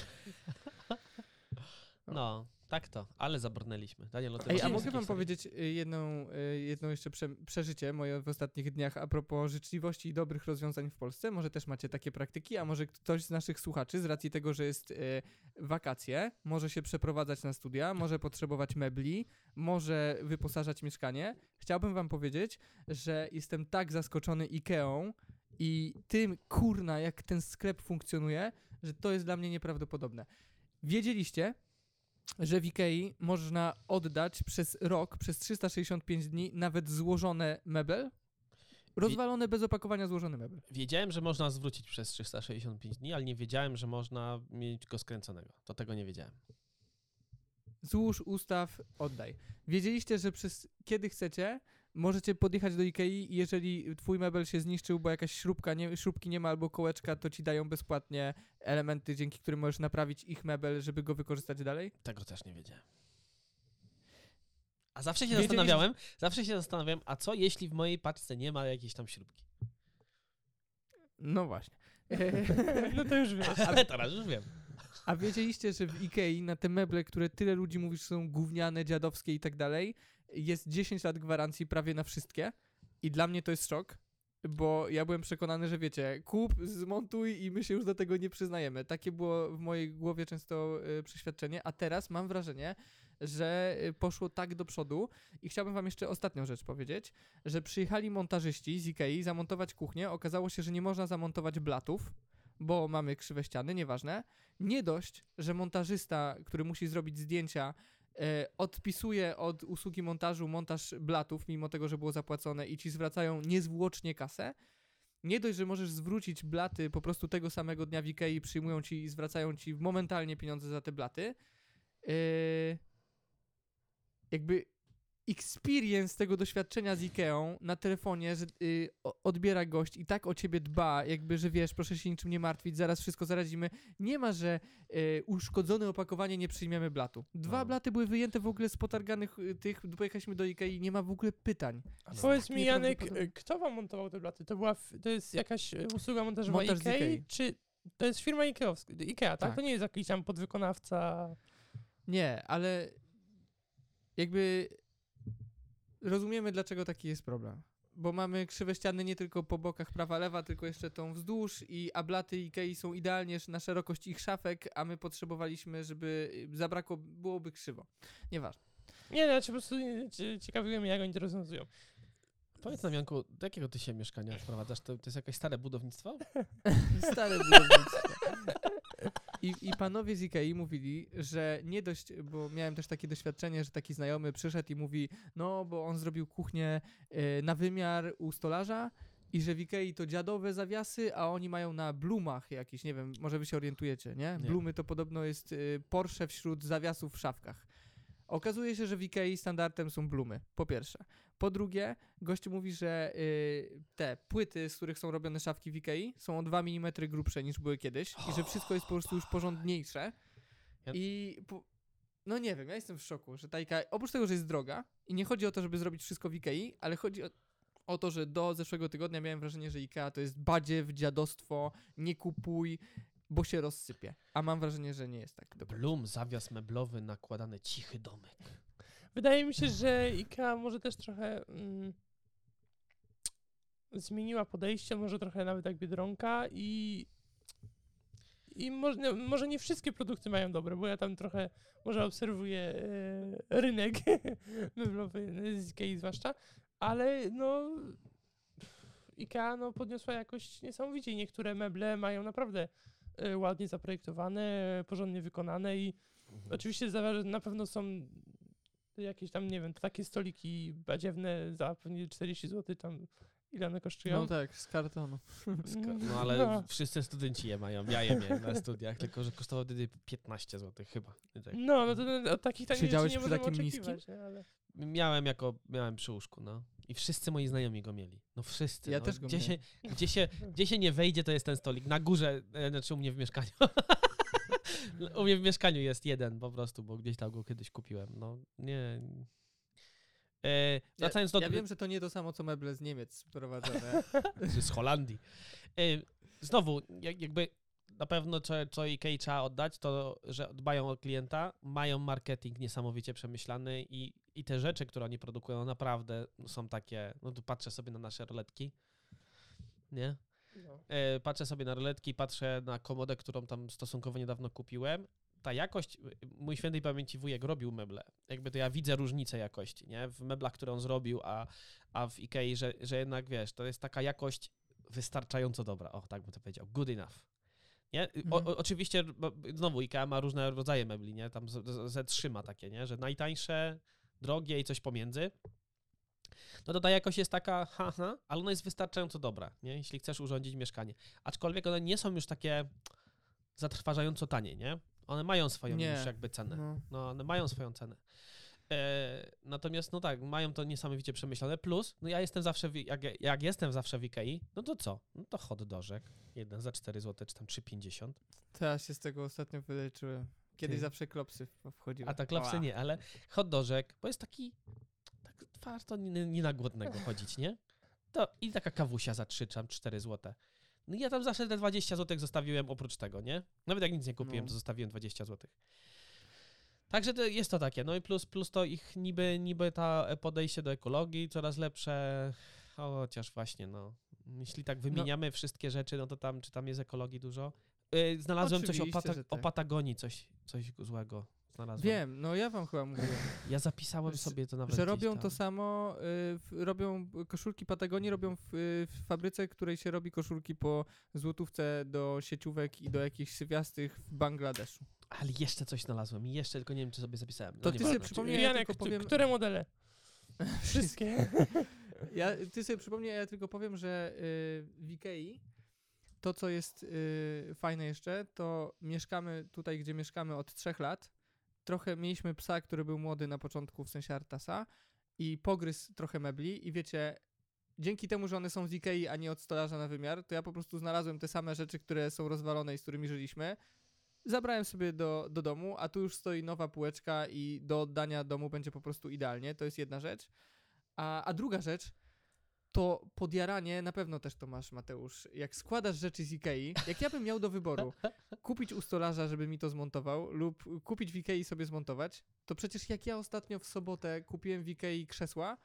No, tak to, ale zabrnęliśmy. Daniel, o tym Ej, a mogę wam powiedzieć y, jedną, y, jedną jeszcze prze, przeżycie moje w ostatnich dniach a propos życzliwości i dobrych rozwiązań w Polsce? Może też macie takie praktyki, a może ktoś z naszych słuchaczy, z racji tego, że jest y, wakacje, może się przeprowadzać na studia, może potrzebować mebli, może wyposażać mieszkanie. Chciałbym wam powiedzieć, że jestem tak zaskoczony Ikeą i tym, kurna, jak ten sklep funkcjonuje, że to jest dla mnie nieprawdopodobne. Wiedzieliście, że w Ikei można oddać przez rok, przez 365 dni nawet złożone mebel? Rozwalone bez opakowania złożony mebel. Wiedziałem, że można zwrócić przez 365 dni, ale nie wiedziałem, że można mieć go skręconego. To tego nie wiedziałem. Złóż, ustaw, oddaj. Wiedzieliście, że przez kiedy chcecie, możecie podjechać do Ikei i jeżeli twój mebel się zniszczył, bo jakaś śrubka nie, śrubki nie ma albo kołeczka, to ci dają bezpłatnie elementy, dzięki którym możesz naprawić ich mebel, żeby go wykorzystać dalej? Tego też nie wiedziałem. A zawsze się zastanawiałem, zawsze się zastanawiałem, a co jeśli w mojej paczce nie ma jakiejś tam śrubki? No właśnie. [LAUGHS] [LAUGHS] No to już wiesz. [LAUGHS] Ale teraz już wiem. A wiedzieliście, że w Ikei na te meble, które tyle ludzi mówi, że są gówniane, dziadowskie i tak dalej, jest 10 lat gwarancji prawie na wszystkie. I dla mnie to jest szok, bo ja byłem przekonany, że wiecie, kup, zmontuj i my się już do tego nie przyznajemy. Takie było w mojej głowie często y, przeświadczenie, a teraz mam wrażenie, że y, poszło tak do przodu i chciałbym wam jeszcze ostatnią rzecz powiedzieć, że przyjechali montażyści z Ikei zamontować kuchnię, okazało się, że nie można zamontować blatów, bo mamy krzywe ściany, nieważne. Nie dość, że montażysta, który musi zrobić zdjęcia, odpisuje od usługi montażu montaż blatów, mimo tego, że było zapłacone i ci zwracają niezwłocznie kasę. Nie dość, że możesz zwrócić blaty po prostu tego samego dnia w Ikei, przyjmują ci i zwracają ci momentalnie pieniądze za te blaty. E, jakby experience tego doświadczenia z Ikeą na telefonie, że y, odbiera gość i tak o ciebie dba, jakby, że wiesz, proszę się niczym nie martwić, zaraz wszystko zaradzimy. Nie ma, że y, uszkodzone opakowanie nie przyjmiemy blatu. Dwa No. blaty były wyjęte w ogóle z potarganych y, tych, pojechaliśmy do Ikei, nie ma w ogóle pytań. A powiedz mi, takie Janek, prawdopodobne. kto wam montował te blaty? To była, to jest jakaś e, usługa montażowa Montaż Ikei. czy to jest firma Ikeowska, Ikea, tak? Tak. To nie jest jakiś tam podwykonawca. Nie, ale jakby rozumiemy, dlaczego taki jest problem. Bo mamy krzywe ściany nie tylko po bokach prawa, lewa, tylko jeszcze tą wzdłuż i a blaty Ikei są idealnie na szerokość ich szafek, a my potrzebowaliśmy, żeby zabrakło, byłoby krzywo. Nieważne. Nie, znaczy po prostu cie- ciekawiło mnie, jak oni to rozwiązują. Powiedz nam, Janku, do jakiego ty się mieszkania wprowadzasz? To, to jest jakieś stare budownictwo? [LAUGHS] Stare budownictwo. I, I panowie z Ikei mówili, że nie dość, bo miałem też takie doświadczenie, że taki znajomy przyszedł i mówi, no bo on zrobił kuchnię e, na wymiar u stolarza i że w Ikei to dziadowe zawiasy, a oni mają na blumach jakiś, nie wiem, może wy się orientujecie, nie? Nie. Blumy to podobno jest y, Porsche wśród zawiasów w szafkach. Okazuje się, że w Ikei standardem są blumy, po pierwsze. Po drugie, gościu mówi, że y, te płyty, z których są robione szafki w Ikei, są o 2 mm grubsze niż były kiedyś i że wszystko jest po prostu już porządniejsze. Ja- I po, no nie wiem, ja jestem w szoku, że ta Ikea, oprócz tego, że jest droga i nie chodzi o to, żeby zrobić wszystko w Ikei, ale chodzi o, o to, że do zeszłego tygodnia miałem wrażenie, że Ikea to jest badziew, dziadostwo, nie kupuj, bo się rozsypie. A mam wrażenie, że nie jest tak. do końca. Blum, zawias meblowy, nakładany cichy domek. Wydaje mi się, że IKEA może też trochę mm, zmieniła podejście, może trochę nawet jak Biedronka i i może, może nie wszystkie produkty mają dobre, bo ja tam trochę może obserwuję e, rynek [LAUGHS] meblowy z Ikei zwłaszcza, ale no IKEA no, podniosła jakość niesamowicie i niektóre meble mają naprawdę e, ładnie zaprojektowane, porządnie wykonane i Oczywiście za- na pewno są jakieś tam, nie wiem, takie stoliki badziewne za pewnie 40 zł tam, ile one kosztują. No tak, z kartonu. [LAUGHS] Mm, No ale no. wszyscy studenci je mają. Ja je miałem na studiach, tylko że kosztowało wtedy 15 zł chyba. Tak. No, no to no, od takich tanich Siedziałeś rzeczy nie przy takim nie? Ale... Miałem jako, miałem przy łóżku, no. I wszyscy moi znajomi go mieli. No wszyscy. Ja no. też go gdzie się, gdzie, się, gdzie się nie wejdzie, to jest ten stolik. Na górze, e, znaczy u mnie w mieszkaniu. [LAUGHS] u mnie w mieszkaniu jest jeden po prostu, bo gdzieś tam go kiedyś kupiłem. No nie. E, wracając do Ja wiem, że to nie to samo, co meble z Niemiec sprowadzone. [LAUGHS] z Holandii. E, znowu, jak, jakby na pewno co, co IKEA trzeba oddać, to że dbają o klienta, mają marketing niesamowicie przemyślany i, i te rzeczy, które oni produkują naprawdę są takie, no tu patrzę sobie na nasze roletki, nie? No. E, patrzę sobie na roletki, patrzę na komodę, którą tam stosunkowo niedawno kupiłem. Ta jakość, mój świętej pamięci wujek robił meble. Jakby to ja widzę różnicę jakości, nie? W meblach, które on zrobił, a, a w Ikei, że, że jednak wiesz, to jest taka jakość wystarczająco dobra. O, tak bym to powiedział. Good enough. Nie? O, Mhm. oczywiście, znowu IKEA ma różne rodzaje mebli, nie? Tam z- z- Z3 ma takie, nie? Że najtańsze, drogie i coś pomiędzy. No to ta jakość jest taka, haha, ale ona jest wystarczająco dobra, nie? jeśli chcesz urządzić mieszkanie. Aczkolwiek one nie są już takie zatrważająco tanie, nie? One mają swoją Nie. już jakby cenę. No. No, one mają swoją cenę. E, natomiast, no tak, mają to niesamowicie przemyślane. Plus, no ja jestem zawsze, jak, jak jestem zawsze w Ikei, no to co? No to hot dożek. Jeden za 4 zł, czy tam 3,50. Teraz się z tego ostatnio wyleczyłem. Kiedyś Ty. zawsze klopsy wchodziły. A tak klapsy Ała. nie, ale hot dożek, bo jest taki, tak warto nie, nie na głodnego chodzić, nie? To i taka kawusia za 3 czy tam 4 zł. No ja tam zawsze te 20 zł zostawiłem oprócz tego, nie? Nawet jak nic nie kupiłem, No. to zostawiłem 20 zł. Także to jest to takie, no i plus, plus to ich niby, niby ta podejście do ekologii coraz lepsze, chociaż właśnie, no, jeśli tak wymieniamy wszystkie rzeczy, no to tam, czy tam jest ekologii dużo? Yy, znalazłem coś o, Oczywiście, Pata- że o tak. Patagonii, coś, coś złego znalazłem. Wiem, no ja wam chyba mówiłem, Ja zapisałem sobie to nawet że robią tam. to samo, y, robią koszulki Patagonii, robią w, y, w fabryce, której się robi koszulki po złotówce do sieciówek i do jakichś sywiastych w Bangladeszu. Ale jeszcze coś znalazłem, jeszcze tylko nie wiem, czy sobie zapisałem. No To ty sobie przypomnij- ja Janek, tylko powiem- które modele? [LAUGHS] Wszystkie. [LAUGHS] Ja, ty sobie przypomnij, a ja tylko powiem, że y, w Ikei to, co jest y, fajne jeszcze, to mieszkamy tutaj, gdzie mieszkamy od trzech lat. Trochę mieliśmy psa, który był młody na początku, w sensie Artasa i pogryzł trochę mebli i wiecie, dzięki temu, że one są z Ikei, a nie od stolarza na wymiar, to ja po prostu znalazłem te same rzeczy, które są rozwalone i z którymi żyliśmy. Zabrałem sobie do, do domu, a tu już stoi nowa półeczka i do oddania domu będzie po prostu idealnie. To jest jedna rzecz. A, a druga rzecz, to podjaranie, na pewno też to masz, Mateusz. Jak składasz rzeczy z Ikei, jak ja bym miał do wyboru [LAUGHS] kupić u stolarza, żeby mi to zmontował, lub kupić w Ikei i sobie zmontować, to przecież jak ja ostatnio w sobotę kupiłem w Ikei krzesła,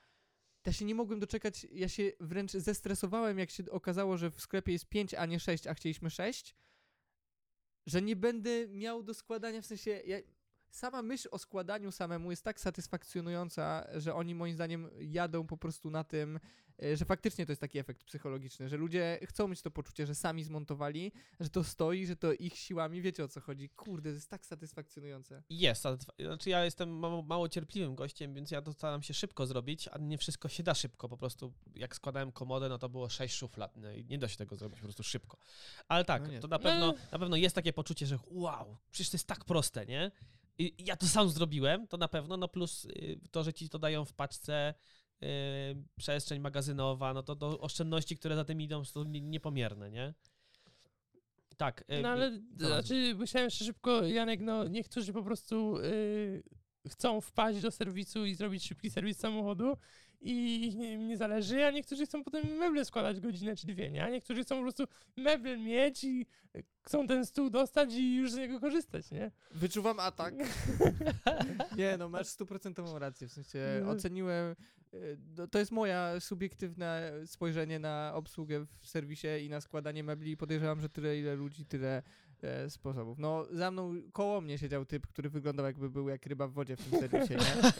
to ja się nie mogłem doczekać, ja się wręcz zestresowałem, jak się okazało, że w sklepie jest 5, a nie 6, a chcieliśmy 6, że nie będę miał do składania, w sensie, ja, sama myśl o składaniu samemu jest tak satysfakcjonująca, że oni moim zdaniem jadą po prostu na tym, e, że faktycznie to jest taki efekt psychologiczny, że ludzie chcą mieć to poczucie, że sami zmontowali, że to stoi, że to ich siłami, wiecie o co chodzi. Kurde, to jest tak satysfakcjonujące. Jest, znaczy ja jestem mało, mało cierpliwym gościem, więc ja to staram się szybko zrobić, a nie wszystko się da szybko. Po prostu jak składałem komodę, no to było sześć szuflad no i nie da się tego zrobić po prostu szybko. Ale tak, No to na pewno, No. na pewno jest takie poczucie, że wow, przecież to jest tak proste, nie? Ja to sam zrobiłem, to na pewno, no plus y, to, że ci to dają w paczce, y, przestrzeń magazynowa, no to, to oszczędności, które za tym idą, są nie- niepomierne, nie? Tak. y, No ale, co znaczy, myślałem jeszcze szybko, Janek, no niektórzy po prostu y, chcą wpaść do serwisu i zrobić szybki serwis samochodu i nie, nie zależy, a niektórzy chcą potem meble składać godzinę czy dwie, nie? A niektórzy chcą po prostu meble mieć i chcą ten stół dostać i już z niego korzystać, nie? Wyczuwam atak. [LAUGHS] Nie, no masz stuprocentową rację, w sensie No. oceniłem, y, no, to jest moja subiektywne spojrzenie na obsługę w serwisie i na składanie mebli i podejrzewam, że tyle ile ludzi, tyle e, sposobów. No za mną, koło mnie siedział typ, który wyglądał jakby był jak ryba w wodzie w tym serwisie, nie?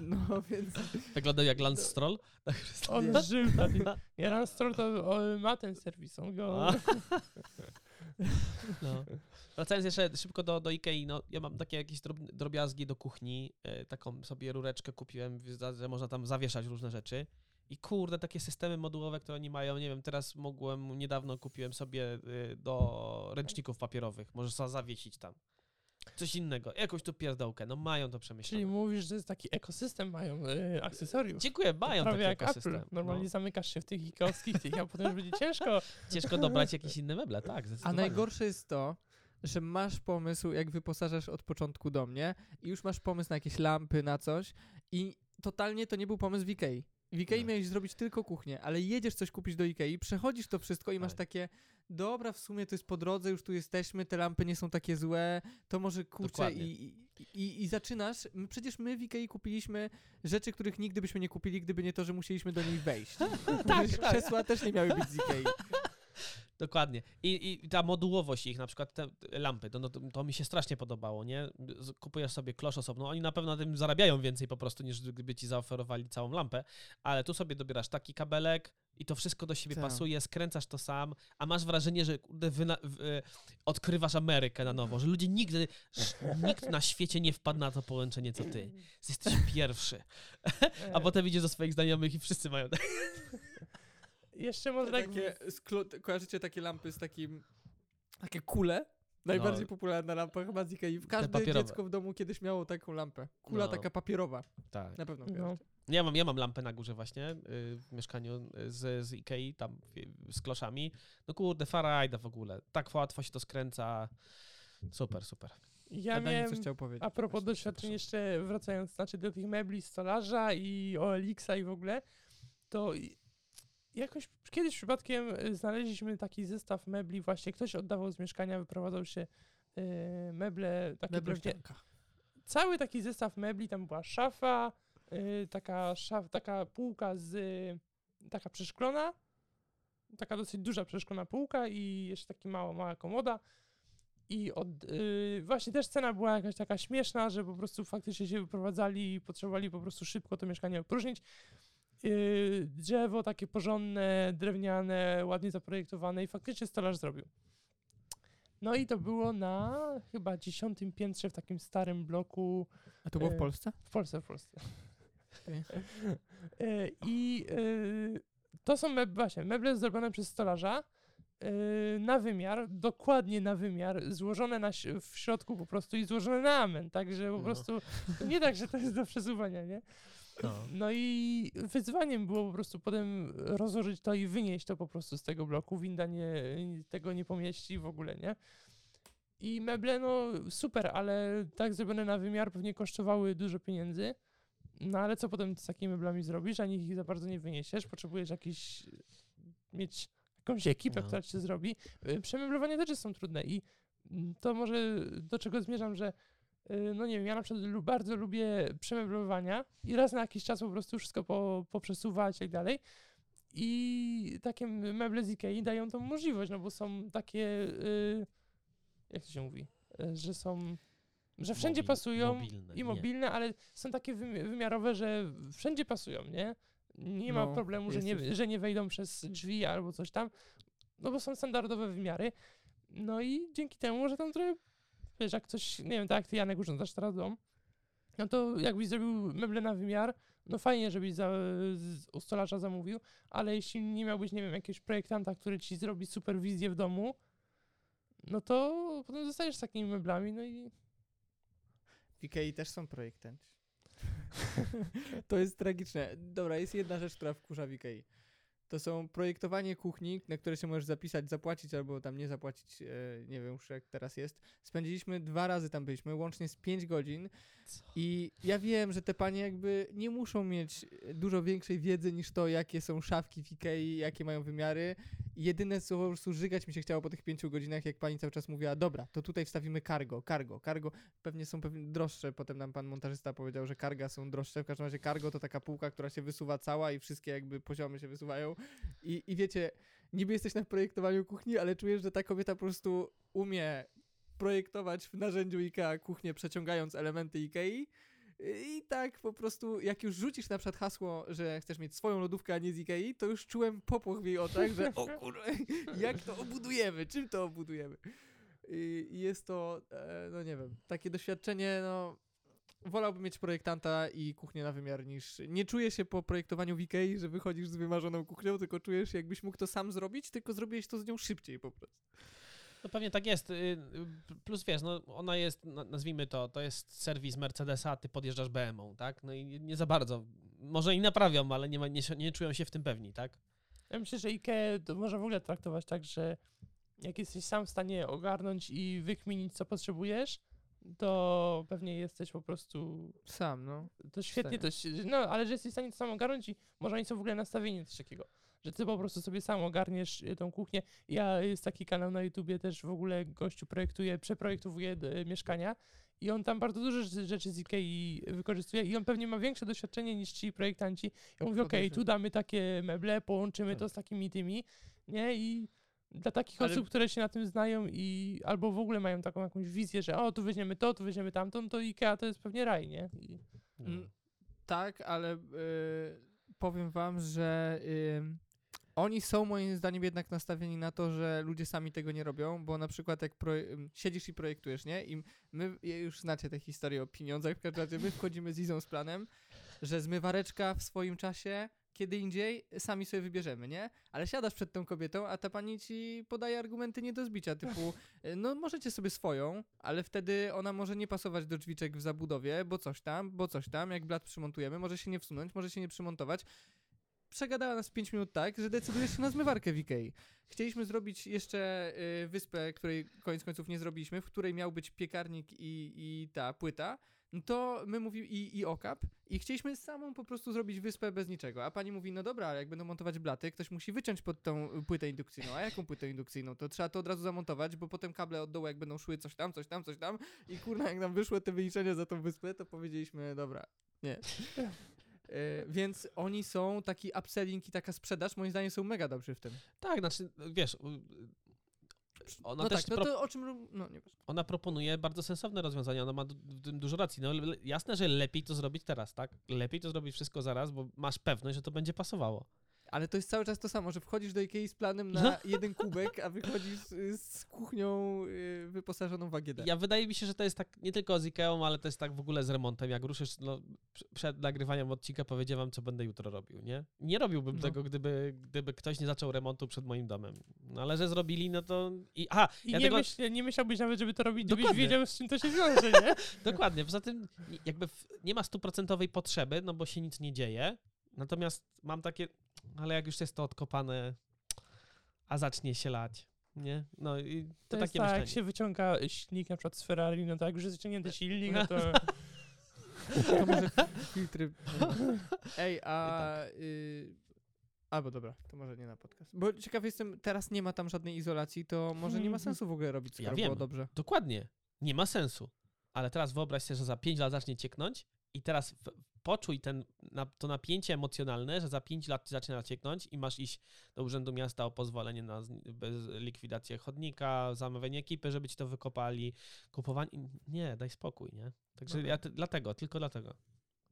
[LAUGHS] No więc... Wyglądał jak Lance Stroll? On Nie. żył tam. Ja Ranstor to o, ma ten serwis, on go... A. No. Wracając jeszcze szybko do, do Ikei, no ja mam takie jakieś drob, drobiazgi do kuchni, e, taką sobie rureczkę kupiłem, że można tam zawieszać różne rzeczy. I kurde, takie systemy modułowe, które oni mają, nie wiem, teraz mogłem, niedawno kupiłem sobie y, do ręczników papierowych, możesz za- zawiesić tam. Coś innego, jakąś tu pierdołkę, no mają to Czyli przemyślane. mówisz, że jest taki ekosystem mają y, akcesoriów. Dziękuję, mają Prawie taki jak ekosystem. Apple. Normalnie No, zamykasz się w tych ikowskich tych, a potem już będzie ciężko. [LAUGHS] ciężko dobrać jakieś inne meble, tak, A najgorsze jest to, że masz pomysł, jak wyposażasz od początku do mnie i już masz pomysł na jakieś lampy, na coś i totalnie to nie był pomysł w Ikei. W Ikei No. miałeś zrobić tylko kuchnię, ale jedziesz coś kupić do Ikei, przechodzisz to wszystko i masz Tak. takie, dobra, w sumie to jest po drodze, już tu jesteśmy, te lampy nie są takie złe, to może kurczę i, i, i, i zaczynasz. My, przecież my w Ikei kupiliśmy rzeczy, których nigdy byśmy nie kupili, gdyby nie to, że musieliśmy do nich wejść. [LAUGHS] tak, tak. Krzesła też nie miały być z Ikei. Dokładnie. I, I ta modułowość ich, na przykład te lampy, to, no, to, mi się strasznie podobało, nie? Kupujesz sobie klosz osobno, oni na pewno na tym zarabiają więcej po prostu, niż gdyby ci zaoferowali całą lampę, ale tu sobie dobierasz taki kabelek i to wszystko do siebie Tak. pasuje, skręcasz to sam, a masz wrażenie, że kurde, wyna- w, e, odkrywasz Amerykę na nowo, że ludzie nigdy, nikt na świecie nie wpadł na to połączenie, co ty. Jesteś pierwszy. [LAUGHS] A potem idziesz do swoich znajomych i wszyscy mają tak. Jeszcze może tak... Takie sklo- kojarzycie takie lampy z takim... Takie kule? Najbardziej No. popularna lampa chyba z Ikei. Każde dziecko w domu kiedyś miało taką lampę. Kula No. taka papierowa. Tak. Na pewno No. Ja mam, ja mam lampę na górze właśnie y, w mieszkaniu y, z, z Ikei, tam z kloszami. No kurde, farajda w ogóle. Tak łatwo się to skręca. Super, super. Ja miałem... coś chciał powiedzieć. A propos Właśnie, doświadczeń, jeszcze wracając znaczy do tych mebli stolarza i OLX-a i w ogóle, to jakoś kiedyś przypadkiem y, znaleźliśmy taki zestaw mebli, właśnie ktoś oddawał z mieszkania, wyprowadzał się y, meble, takie Meble prawdzie- cały taki zestaw mebli, tam była szafa, y, taka, szaf, taka półka z, y, taka przeszklona, taka dosyć duża przeszklona półka i jeszcze taka mała, mała komoda. I od, y, właśnie też cena była jakaś taka śmieszna, że po prostu faktycznie się wyprowadzali i potrzebowali po prostu szybko to mieszkanie opróżnić. Yy, drzewo takie porządne, drewniane, ładnie zaprojektowane i faktycznie stolarz zrobił. No i to było na chyba dziesiątym piętrze w takim starym bloku A to było w e, Polsce? w Polsce, w Polsce. E, [LAUGHS] I e, to są meble, właśnie, meble zrobione przez stolarza na wymiar, dokładnie na wymiar, złożone na, w środku po prostu i złożone na amen, także po No. prostu nie tak, że to jest do przesuwania, nie? No. No i wyzwaniem było po prostu potem rozłożyć to i wynieść to po prostu z tego bloku. Winda nie, tego nie pomieści w ogóle, nie? I meble, no super, ale tak zrobione na wymiar pewnie kosztowały dużo pieniędzy. No ale co potem z takimi meblami zrobisz, ani ich za bardzo nie wyniesiesz. Potrzebujesz jakiś, mieć jakąś ekipę, No. która ci zrobi. Przemeblowanie też są trudne i to może do czego zmierzam, że no nie wiem, ja na przykład bardzo lubię przemeblowania i raz na jakiś czas po prostu wszystko po, poprzesuwać i tak dalej. I takie meble z Ikei dają tą możliwość, no bo są takie, y, jak to się mówi, Y, że są, że wszędzie Mobil- pasują mobilne, i nie. mobilne, ale są takie wymi- wymiarowe, że wszędzie pasują, nie? Nie ma No, problemu, że nie, że nie wejdą przez drzwi albo coś tam, no bo są standardowe wymiary. No i dzięki temu, że tam trochę, wiesz, jak coś, nie wiem, tak jak ty Janek urządzasz teraz dom, no to jakbyś zrobił meble na wymiar, no fajnie, żebyś za, z, u stolarza zamówił, ale jeśli nie miałbyś, nie wiem, jakiegoś projektanta, który ci zrobi superwizję w domu, no to potem zostajesz z takimi meblami, no i W Ikei też są projektanci. [LAUGHS] to jest tragiczne. Dobra, jest jedna rzecz, która wkurza w Ikei. To są projektowanie kuchni, na które się możesz zapisać, zapłacić albo tam nie zapłacić, e, nie wiem już jak teraz jest. Spędziliśmy dwa razy tam byliśmy, łącznie z 5 godzin Co? i ja wiem, że te panie jakby nie muszą mieć e, dużo większej wiedzy niż to, jakie są szafki w Ikei, jakie mają wymiary. Jedyne co po prostu żygać mi się chciało po tych pięciu godzinach, jak pani cały czas mówiła, dobra, to tutaj wstawimy cargo, cargo, cargo. Pewnie są pewnie droższe, potem nam pan montażysta powiedział, że karga są droższe. W każdym razie cargo to taka półka, która się wysuwa cała i wszystkie jakby poziomy się wysuwają. I, i wiecie, niby jesteś na projektowaniu kuchni, ale czujesz, że ta kobieta po prostu umie projektować w narzędziu IKEA kuchnię, przeciągając elementy IKEA. I tak po prostu, jak już rzucisz na przykład hasło, że chcesz mieć swoją lodówkę, a nie z Ikei, to już czułem popłoch w jej oczach, że [LAUGHS] o kurwa, jak to obudujemy, czym to obudujemy. I jest to, e, no nie wiem, takie doświadczenie, no wolałbym mieć projektanta i kuchnię na wymiar niż... Nie czuję się po projektowaniu w Ikei, że wychodzisz z wymarzoną kuchnią, tylko czujesz się jakbyś mógł to sam zrobić, tylko zrobiłeś to z nią szybciej po prostu. No pewnie tak jest. y, y, Plus wiesz, no ona jest, na- nazwijmy to, to jest serwis Mercedesa, a ty podjeżdżasz BMW, tak? No i nie- za bardzo. Może i naprawią, ale nie, ma, nie, się- nie czują się w tym pewni, tak? Ja myślę, że IKEA to można w ogóle traktować tak, że jak jesteś sam w stanie ogarnąć i wykminić, co potrzebujesz, to pewnie jesteś po prostu. Sam, no. To świetnie to. No, ale że jesteś w stanie to sam ogarnąć i może oni są w ogóle nastawieni na coś takiego. Że ty po prostu sobie sam ogarniesz y, tą kuchnię. Ja jest taki kanał na YouTubie też w ogóle gościu projektuje, przeprojektowuje y, mieszkania i on tam bardzo dużo rzeczy- z IKEA wykorzystuje i on pewnie ma większe doświadczenie niż ci projektanci. Ja mówię, okej, Podejrzewam. tu damy takie meble, połączymy to Tak. z takimi tymi, nie? I dla takich Ale- osób, które się na tym znają i albo w ogóle mają taką jakąś wizję, że o, tu weźmiemy to, tu weźmiemy tamtą, to IKEA to jest pewnie raj, nie? I, No. Mm, Tak, ale y, powiem wam, że y, oni są moim zdaniem jednak nastawieni na to, że ludzie sami tego nie robią, bo na przykład jak pro, ym, siedzisz i projektujesz, nie? I my już znacie tę historię o pieniądzach, w każdym razie my wchodzimy z Izą z planem, że zmywareczka w swoim czasie kiedy indziej sami sobie wybierzemy, nie? Ale siadasz przed tą kobietą, a ta pani ci podaje argumenty nie do zbicia, typu [LAUGHS] no możecie sobie swoją, ale wtedy ona może nie pasować do drzwiczek w zabudowie, bo coś tam, bo coś tam, jak blat przymontujemy, może się nie wsunąć, może się nie przymontować. Przegadała nas 5 minut tak, że decydujesz się na zmywarkę w Ikei. Chcieliśmy zrobić jeszcze y, wyspę, której koniec końców nie zrobiliśmy, w której miał być piekarnik i, i ta płyta, to my mówimy i, i okap i chcieliśmy samą po prostu zrobić wyspę bez niczego, a pani mówi, no dobra, ale jak będą montować blaty, ktoś musi wyciąć pod tą płytę indukcyjną, a jaką płytę indukcyjną? To trzeba to od razu zamontować, bo potem kable od dołu jak będą szły coś tam, coś tam, coś tam i kurna, jak nam wyszło te wyliczenia za tą wyspę, to powiedzieliśmy, dobra, nie. E, więc oni są, taki upselling i taka sprzedaż, moim zdaniem są mega dobrzy w tym. Tak, znaczy, wiesz, ona no też tak, no to o czym, no nie ona proponuje bardzo sensowne rozwiązania, ona ma w tym dużo racji. No jasne, że lepiej to zrobić teraz, tak? Lepiej to zrobić wszystko zaraz, bo masz pewność, że to będzie pasowało. Ale to jest cały czas to samo, że wchodzisz do Ikei z planem No. na [LAUGHS] jeden kubek, a wychodzisz z kuchnią y, wyposażoną w AGD. Ja wydaje mi się, że to jest tak nie tylko z Ikeą, ale to jest tak w ogóle z remontem. Jak ruszysz, no, pr- przed nagrywaniem odcinka powiedziałem wam, co będę jutro robił, nie? Nie robiłbym No. tego, gdyby, gdyby ktoś nie zaczął remontu przed moim domem. No ale że zrobili, no to... I, aha, i ja nie, tego, myśl, nie myślałbyś nawet, żeby to robić, gdybyś Dokładnie. wiedział, z czym to się wiąże, nie? [LAUGHS] Dokładnie, poza tym jakby w, nie ma stuprocentowej potrzeby, no bo się nic nie dzieje. Natomiast mam takie, ale jak już jest to odkopane, a zacznie się lać, nie? No i to, To, jest takie tak, myślenie. jak się wyciąga silnik na przykład z Ferrari, no tak, jak już jest wyciągnięty silnik, no to... [LAUGHS] To może filtry... Ej, a... tak. Y, albo dobra, to może nie na podcast. Bo ciekaw jestem, teraz nie ma tam żadnej izolacji, to może nie ma sensu w ogóle robić, Ja skoro wiem. było dobrze. Dokładnie, nie ma sensu. Ale teraz wyobraź sobie, że za 5 lat zacznie cieknąć i teraz poczuj ten, to napięcie emocjonalne, że za 5 lat zacznie nacieknąć i masz iść do Urzędu Miasta o pozwolenie na likwidację chodnika, zamawianie ekipy, żeby ci to wykopali, kupowanie. Nie, daj spokój, nie? Także Dobra. ja te, dlatego, tylko dlatego.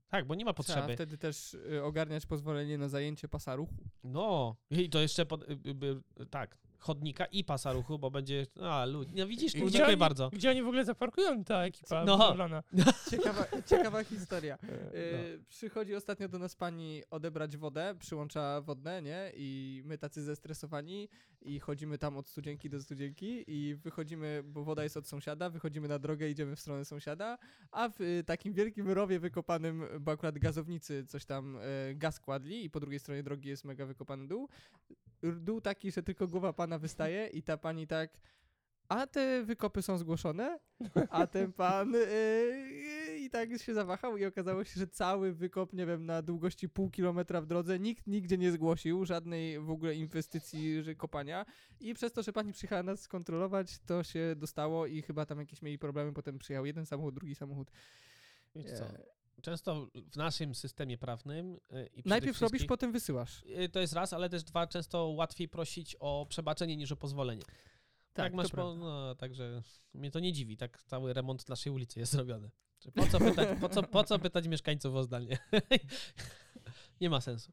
Tak, bo nie ma Trzeba potrzeby. wtedy też y, ogarniać pozwolenie na zajęcie pasa ruchu. No, i to jeszcze pod, y, y, tak, chodnika i pasa ruchu, bo będzie. A, ludzi. No widzisz, Gdzie dziękuję oni- bardzo. Gdzie oni w ogóle zaparkują ta ekipa No. Ciekawa, ciekawa historia. [LAUGHS] No. Y, Przychodzi ostatnio do nas pani odebrać wodę, przyłącza wodne, nie? I my tacy zestresowani i chodzimy tam od studzienki do studzienki i wychodzimy, bo woda jest od sąsiada, wychodzimy na drogę, idziemy w stronę sąsiada, a w y, takim wielkim rowie wykopanym, bo akurat gazownicy coś tam y, gaz kładli i po drugiej stronie drogi jest mega wykopany dół. Dół taki, że tylko głowa pana wystaje i ta pani tak a te wykopy są zgłoszone, a ten pan yy, i tak się zawahał i okazało się, że cały wykop, nie wiem, na długości pół kilometra w drodze nikt nigdzie nie zgłosił, żadnej w ogóle inwestycji że kopania. I przez to, że pani przyjechała nas skontrolować, to się dostało i chyba tam jakieś mieli problemy, potem przyjechał jeden samochód, drugi samochód. Wiesz co, E, często w naszym systemie prawnym. y, I Najpierw robisz, potem wysyłasz. y, To jest raz, ale też dwa, często łatwiej prosić o przebaczenie niż o pozwolenie. Tak, Tak, masz po, no, także mnie to nie dziwi, tak cały remont naszej ulicy jest zrobiony. Po co pytać, po co, po co pytać mieszkańców o zdanie? [LAUGHS] nie ma sensu.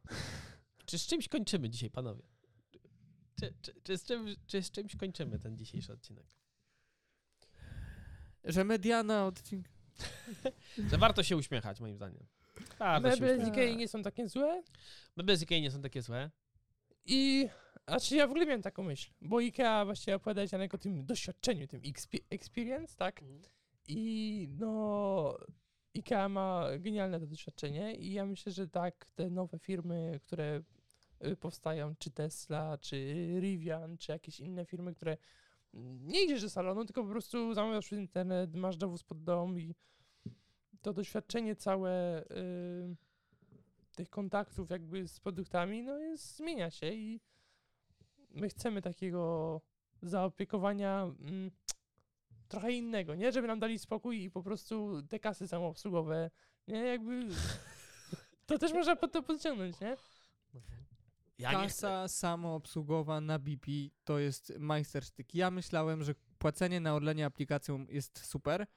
Czy z czymś kończymy dzisiaj, panowie? Czy, czy, czy, z, czym, czy z czymś kończymy ten dzisiejszy odcinek? Że mediana odcinka. [LAUGHS] Że warto się uśmiechać, moim zdaniem. Warto się Meble z. Ikei nie są takie złe Meble z Ikei nie są takie złe. i... A czy ja w ogóle miałem taką myśl, bo Ikea właściwie opowiada Janek o tym doświadczeniu, tym expe- experience, tak? I no, IKEA ma genialne to doświadczenie i ja myślę, że tak, te nowe firmy, które y, powstają, czy Tesla, czy Rivian, czy jakieś inne firmy, które nie idziesz do salonu, tylko po prostu zamawiasz przez internet, masz dowóz pod dom i to doświadczenie całe y, tych kontaktów jakby z produktami, no jest, zmienia się i my chcemy takiego zaopiekowania mm, trochę innego, nie? Żeby nam dali spokój i po prostu te kasy samoobsługowe, nie? Jakby [LAUGHS] to też można pod to podciągnąć, nie? Ja. Kasa samoobsługowa na BP to jest majstersztyk. Ja myślałem, że płacenie na Orlenie aplikacją jest super,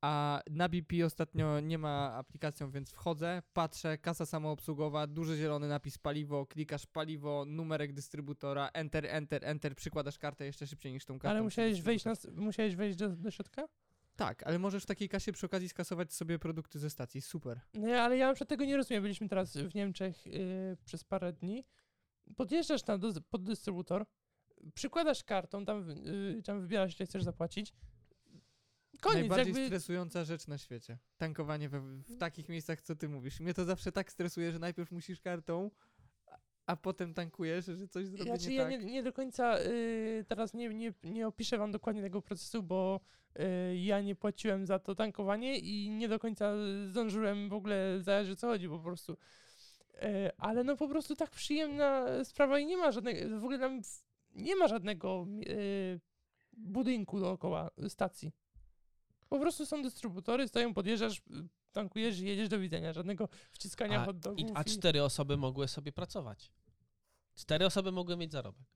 a na BP ostatnio nie ma aplikacją, więc wchodzę, patrzę, kasa samoobsługowa, duży zielony napis paliwo, klikasz paliwo, numerek dystrybutora, enter, enter, enter, przykładasz kartę jeszcze szybciej niż tą kartą. Ale musiałeś wejść, na, musiałeś wejść do, do środka? Tak, ale możesz w takiej kasie przy okazji skasować sobie produkty ze stacji, super. Nie, ale ja na przykład tego nie rozumiem. Byliśmy teraz w Niemczech yy, przez parę dni. Podjeżdżasz na do, pod dystrybutor, przykładasz kartą, tam, yy, tam wybierasz, ile chcesz zapłacić. Koniec, Najbardziej jakby... stresująca rzecz na świecie. Tankowanie we, w takich miejscach, co ty mówisz. Mnie to zawsze tak stresuje, że najpierw musisz kartą, a, potem tankujesz, że coś zrobię Znaczy, nie ja tak. nie, nie do końca y, teraz nie, nie, nie opiszę wam dokładnie tego procesu, bo y, ja nie płaciłem za to tankowanie i nie do końca zdążyłem w ogóle o co chodzi po prostu. Y, ale no po prostu tak przyjemna sprawa i nie ma żadnego, w ogóle tam nie ma żadnego y, budynku dookoła stacji. Po prostu są dystrybutory, stoją, podjeżdżasz, tankujesz i jedziesz do widzenia. Żadnego wciskania A, hot i, dogów. a i- cztery osoby mogły sobie pracować. Cztery osoby mogły mieć zarobek.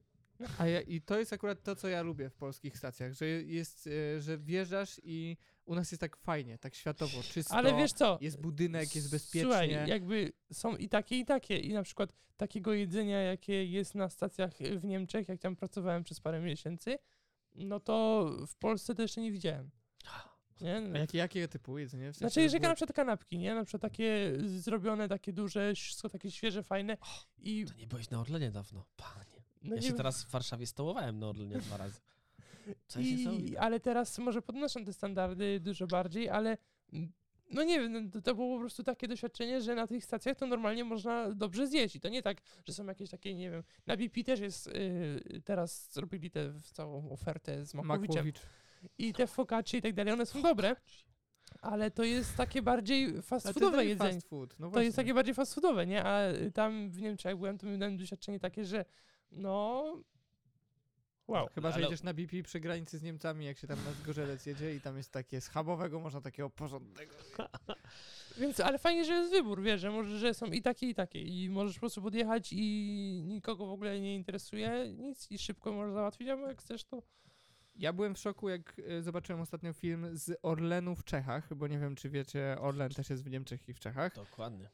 A ja, I to jest akurat to, co ja lubię w polskich stacjach, że jest, e, że wjeżdżasz i u nas jest tak fajnie, tak światowo, czysto. Ale wiesz co? Jest budynek, jest bezpiecznie. Słuchaj, jakby są i takie, i takie. I na przykład takiego jedzenia, jakie jest na stacjach w Niemczech, jak tam pracowałem przez parę miesięcy, no to w Polsce to jeszcze nie widziałem. [GASPS] Nie? A jakie, jakie typu jedzenie? W sensie, Znaczy, jeżeli na przykład kanapki, nie? Na przykład takie zrobione, takie duże, wszystko takie świeże, fajne [GASPS] i To nie byłeś na Orlenie dawno. Panie. No Ja się teraz w Warszawie stołowałem na Orlenie dwa razy. I, ale teraz może podnoszą te standardy dużo bardziej, ale mm, no nie wiem, no to, to było po prostu takie doświadczenie, że na tych stacjach to normalnie można dobrze zjeść. I to nie tak, że są jakieś takie, nie wiem, na BP też jest, yy, teraz zrobili tę całą ofertę z Makowiczem. Makłowicz. I te focaccie i tak dalej, one są dobre, ale to jest takie bardziej fast to foodowe jedzenie. Fast food. No To jest takie bardziej fast foodowe, nie? A tam w Niemczech jak byłem, to miałem doświadczenie takie, że no... Wow. Chyba, że Ale- jedziesz na BP przy granicy z Niemcami, jak się tam na Zgorzelec jedzie i tam jest takie schabowego, można takiego porządnego. [LAUGHS] Więc, ale fajnie, że jest wybór, wiesz, że, może, że są i takie, i takie. I możesz po prostu podjechać i nikogo w ogóle nie interesuje nic i szybko możesz załatwić, albo jak chcesz, to... Ja byłem w szoku, jak e, zobaczyłem ostatnio film z Orlenu w Czechach, bo nie wiem, czy wiecie, Orlen też jest w Niemczech i w Czechach. Dokładnie.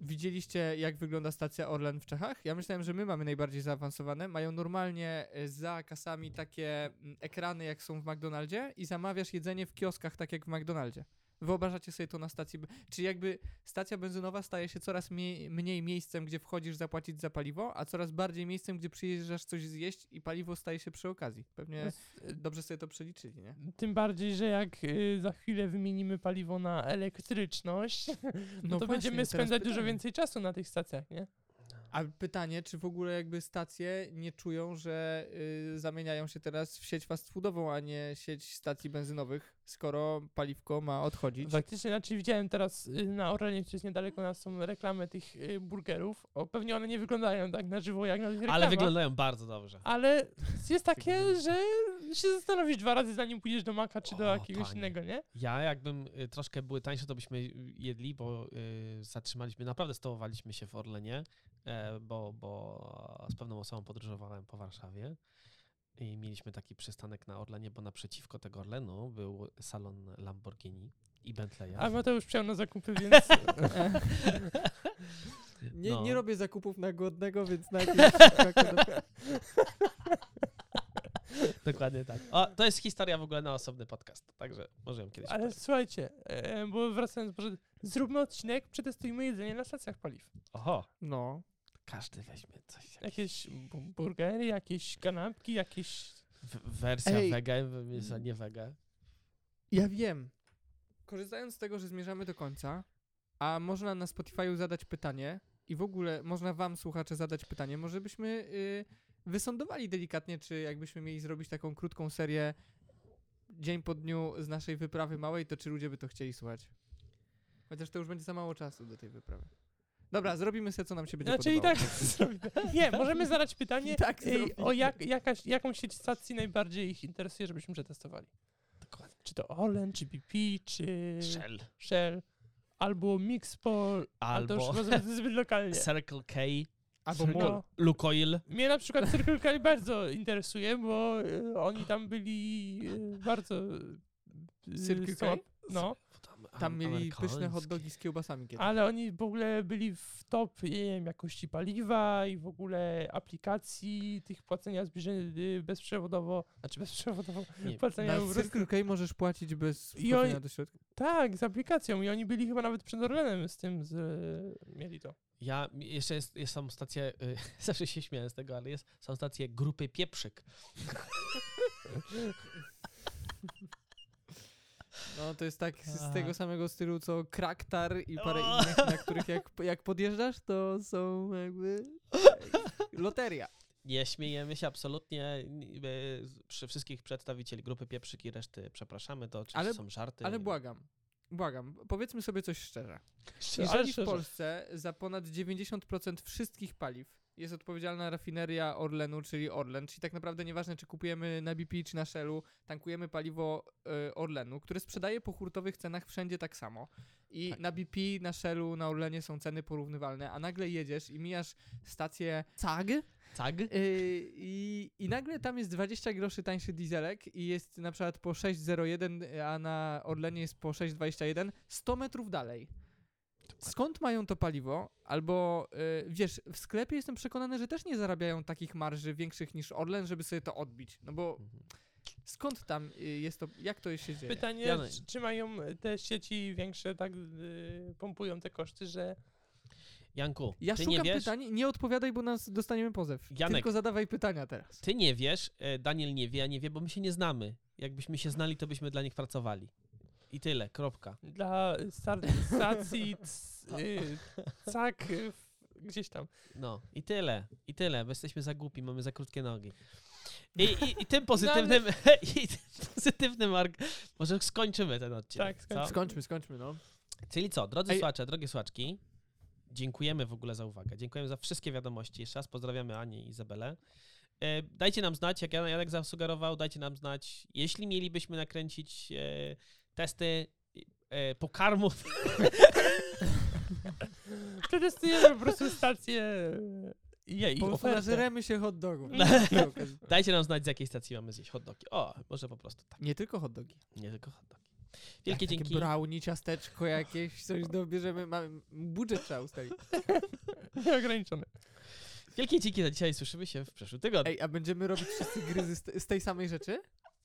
Widzieliście, jak wygląda stacja Orlen w Czechach? Ja myślałem, że my mamy najbardziej zaawansowane. Mają normalnie e, za kasami takie mm, ekrany, jak są w McDonaldzie i zamawiasz jedzenie w kioskach, tak jak w McDonaldzie. Wyobrażacie sobie to na stacji. b- Czy jakby stacja benzynowa staje się coraz mniej, mniej miejscem, gdzie wchodzisz zapłacić za paliwo, a coraz bardziej miejscem, gdzie przyjeżdżasz coś zjeść i paliwo staje się przy okazji. Pewnie dobrze sobie to przeliczyli, nie? Tym bardziej, że jak y, za chwilę wymienimy paliwo na elektryczność, [LAUGHS] no, No to właśnie, będziemy spędzać dużo więcej czasu na tych stacjach, nie? A pytanie, czy w ogóle jakby stacje nie czują, że y, zamieniają się teraz w sieć fast foodową, a nie sieć stacji benzynowych, skoro paliwko ma odchodzić? Faktycznie, znaczy widziałem teraz y, na Orlenie, gdzieś niedaleko nas są reklamy tych y, burgerów. O, pewnie one nie wyglądają tak na żywo jak na tych reklamach. Ale wyglądają bardzo dobrze. Ale jest [LAUGHS] takie, że się zastanowisz dwa razy zanim pójdziesz do Maka czy do O, jakiegoś panie. innego, nie? Ja jakbym y, troszkę były tańsze, to byśmy jedli, bo y, zatrzymaliśmy, naprawdę stołowaliśmy się w Orlenie, bo, bo z pewną osobą podróżowałem po Warszawie i mieliśmy taki przystanek na Orlenie, bo naprzeciwko tego Orlenu był salon Lamborghini i Bentleya. A Mateusz przyjął na zakupy, więc [LAUGHS] Nie, No. nie robię zakupów na głodnego, więc [LAUGHS] najpierw Dokładnie tak. O, to jest historia w ogóle na osobny podcast, także może ją kiedyś ale słuchajcie, e, bo wracając, może zróbmy odcinek, przetestujmy jedzenie na stacjach paliw. Oho, No. Każdy weźmie coś. Jakieś bu- burgery, jakieś kanapki, jakieś... W- wersja Ej. wege, jest nie wege. Ja wiem. Korzystając z tego, że zmierzamy do końca, a można na Spotify'u zadać pytanie i w ogóle można wam, słuchacze, zadać pytanie, może byśmy y, wysądowali delikatnie, czy jakbyśmy mieli zrobić taką krótką serię dzień po dniu z naszej wyprawy małej, to czy ludzie by to chcieli słuchać? Chociaż to już będzie za mało czasu do tej wyprawy. Dobra, zrobimy sobie, co nam się będzie Znaczy i podobało. tak [LAUGHS] zrobimy. Nie, możemy zadać pytanie, [LAUGHS] I tak ej, o jak, jakaś, jaką sieć stacji najbardziej ich interesuje, żebyśmy przetestowali. Dokładnie. Czy to Orlen, czy BP, czy Shell. Shell, albo Mixpol, ale to Albo już zbyt- lokalnie. [LAUGHS] Circle K. Albo. Lukoil. Mnie na przykład Circle K bardzo interesuje, bo y, oni tam byli y, bardzo... y, Circle K? No, Tam mieli pyszne amerykańskie. hot dogi z kiełbasami kiedyś. ale oni w ogóle byli w top, nie wiem, jakości paliwa i w ogóle aplikacji tych płacenia zbliżeń y, bezprzewodowo, znaczy bezprzewodowo, [LAUGHS] Nie, płacenia Na Circle K możesz płacić bez wchodzenia oni- do środka. tak, z aplikacją i oni byli chyba nawet przed Orlenem z tym, z, mieli to. Ja, jeszcze jest, jest są stacje, y, [LAUGHS] zawsze się śmieję z tego, ale jest, są stacje grupy pieprzyk. [LAUGHS] No to jest tak z A. tego samego stylu co Kraktar i parę O. innych, na których jak, jak podjeżdżasz, to są jakby [LAUGHS] loteria. Nie śmiejemy się absolutnie. Przy wszystkich przedstawicieli grupy pieprzyk i reszty przepraszamy, to oczywiście Ale- są żarty. Ale błagam, błagam, powiedzmy sobie coś szczerze. Jeżeli w. Polsce za ponad 90% wszystkich paliw jest odpowiedzialna rafineria Orlenu, czyli Orlen, czyli tak naprawdę nieważne, czy kupujemy na BP czy na Shellu, tankujemy paliwo e, Orlenu, które sprzedaje po hurtowych cenach wszędzie tak samo. I Tak. na BP, na Shellu, na Orlenie są ceny porównywalne, a nagle jedziesz i mijasz stację CAG Cag? yy, i, i nagle tam jest 20 groszy tańszy dieselek i jest na przykład po 6,01, a na Orlenie jest po 6,21, 100 metrów dalej. Skąd mają to paliwo? Albo y, wiesz, w sklepie jestem przekonany, że też nie zarabiają takich marży większych niż Orlen, żeby sobie to odbić. No bo Mhm. skąd tam y, jest to, jak to się dzieje? Pytanie, Janek. czy, czy mają te sieci większe, tak y, pompują te koszty, że Janku, Ja ty szukam nie wiesz, pytań, nie odpowiadaj, bo nas dostaniemy pozew. Janek. Tylko zadawaj pytania teraz. ty nie wiesz, e, Daniel nie wie, ja nie wie, bo my się nie znamy. Jakbyśmy się znali, to byśmy dla nich pracowali. I tyle, kropka. dla stacji y, cak y, gdzieś tam. No, i tyle, i tyle, bo jesteśmy za głupi, mamy za krótkie nogi. I, i, i tym [LAUGHS] pozytywnym, [LAUGHS] i tym pozytywnym arg... Może skończymy ten odcinek, Tak, co? skończymy. Skończmy, skończmy, no. Czyli co, drodzy Ej. słuchacze, drogie słuchaczki, dziękujemy w ogóle za uwagę. Dziękujemy za wszystkie wiadomości. Jeszcze raz pozdrawiamy Anię i Izabelę. E, dajcie nam znać, jak Jan- Janek zasugerował, dajcie nam znać, jeśli mielibyśmy nakręcić e, testy e, pokarmów. [LAUGHS] Przetestujemy po prostu stację y, Po, ofertę. nażeremy się hot dogów. [LAUGHS] Dajcie nam znać, z jakiej stacji mamy zjeść hot dogi. O, może po prostu tak, Nie tylko hot dogi. nie tylko hot dogi. Wielkie Jak takie dzięki. brownie, ciasteczko jakieś, coś dobierzemy, mamy, budżet trzeba ustalić. [LAUGHS] Nieograniczone. Wielkie dzięki za dzisiaj. Słyszymy się w przyszłym tygodniu. Ej, a będziemy robić wszyscy gryzy z, z tej samej rzeczy?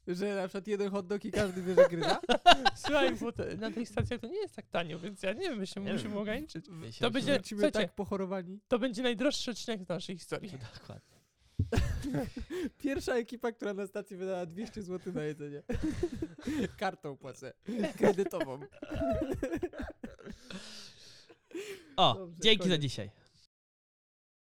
Że na przykład jeden hot dog i każdy bierze gryza? [LAUGHS] Słuchaj, bo te, na tej stacji to nie jest tak tanio, więc ja nie wiem, my się Nie musimy wiem. ograniczyć. My się To będzie- Wrócimy słuchajcie. tak pochorowani. To będzie najdroższy odcinek z naszej historii. [LAUGHS] Dokładnie. [LAUGHS] Pierwsza ekipa, która na stacji wydała 200 zł na jedzenie. Kartą płacę. Kredytową. O, Dobrze, dzięki za koniec. dzisiaj.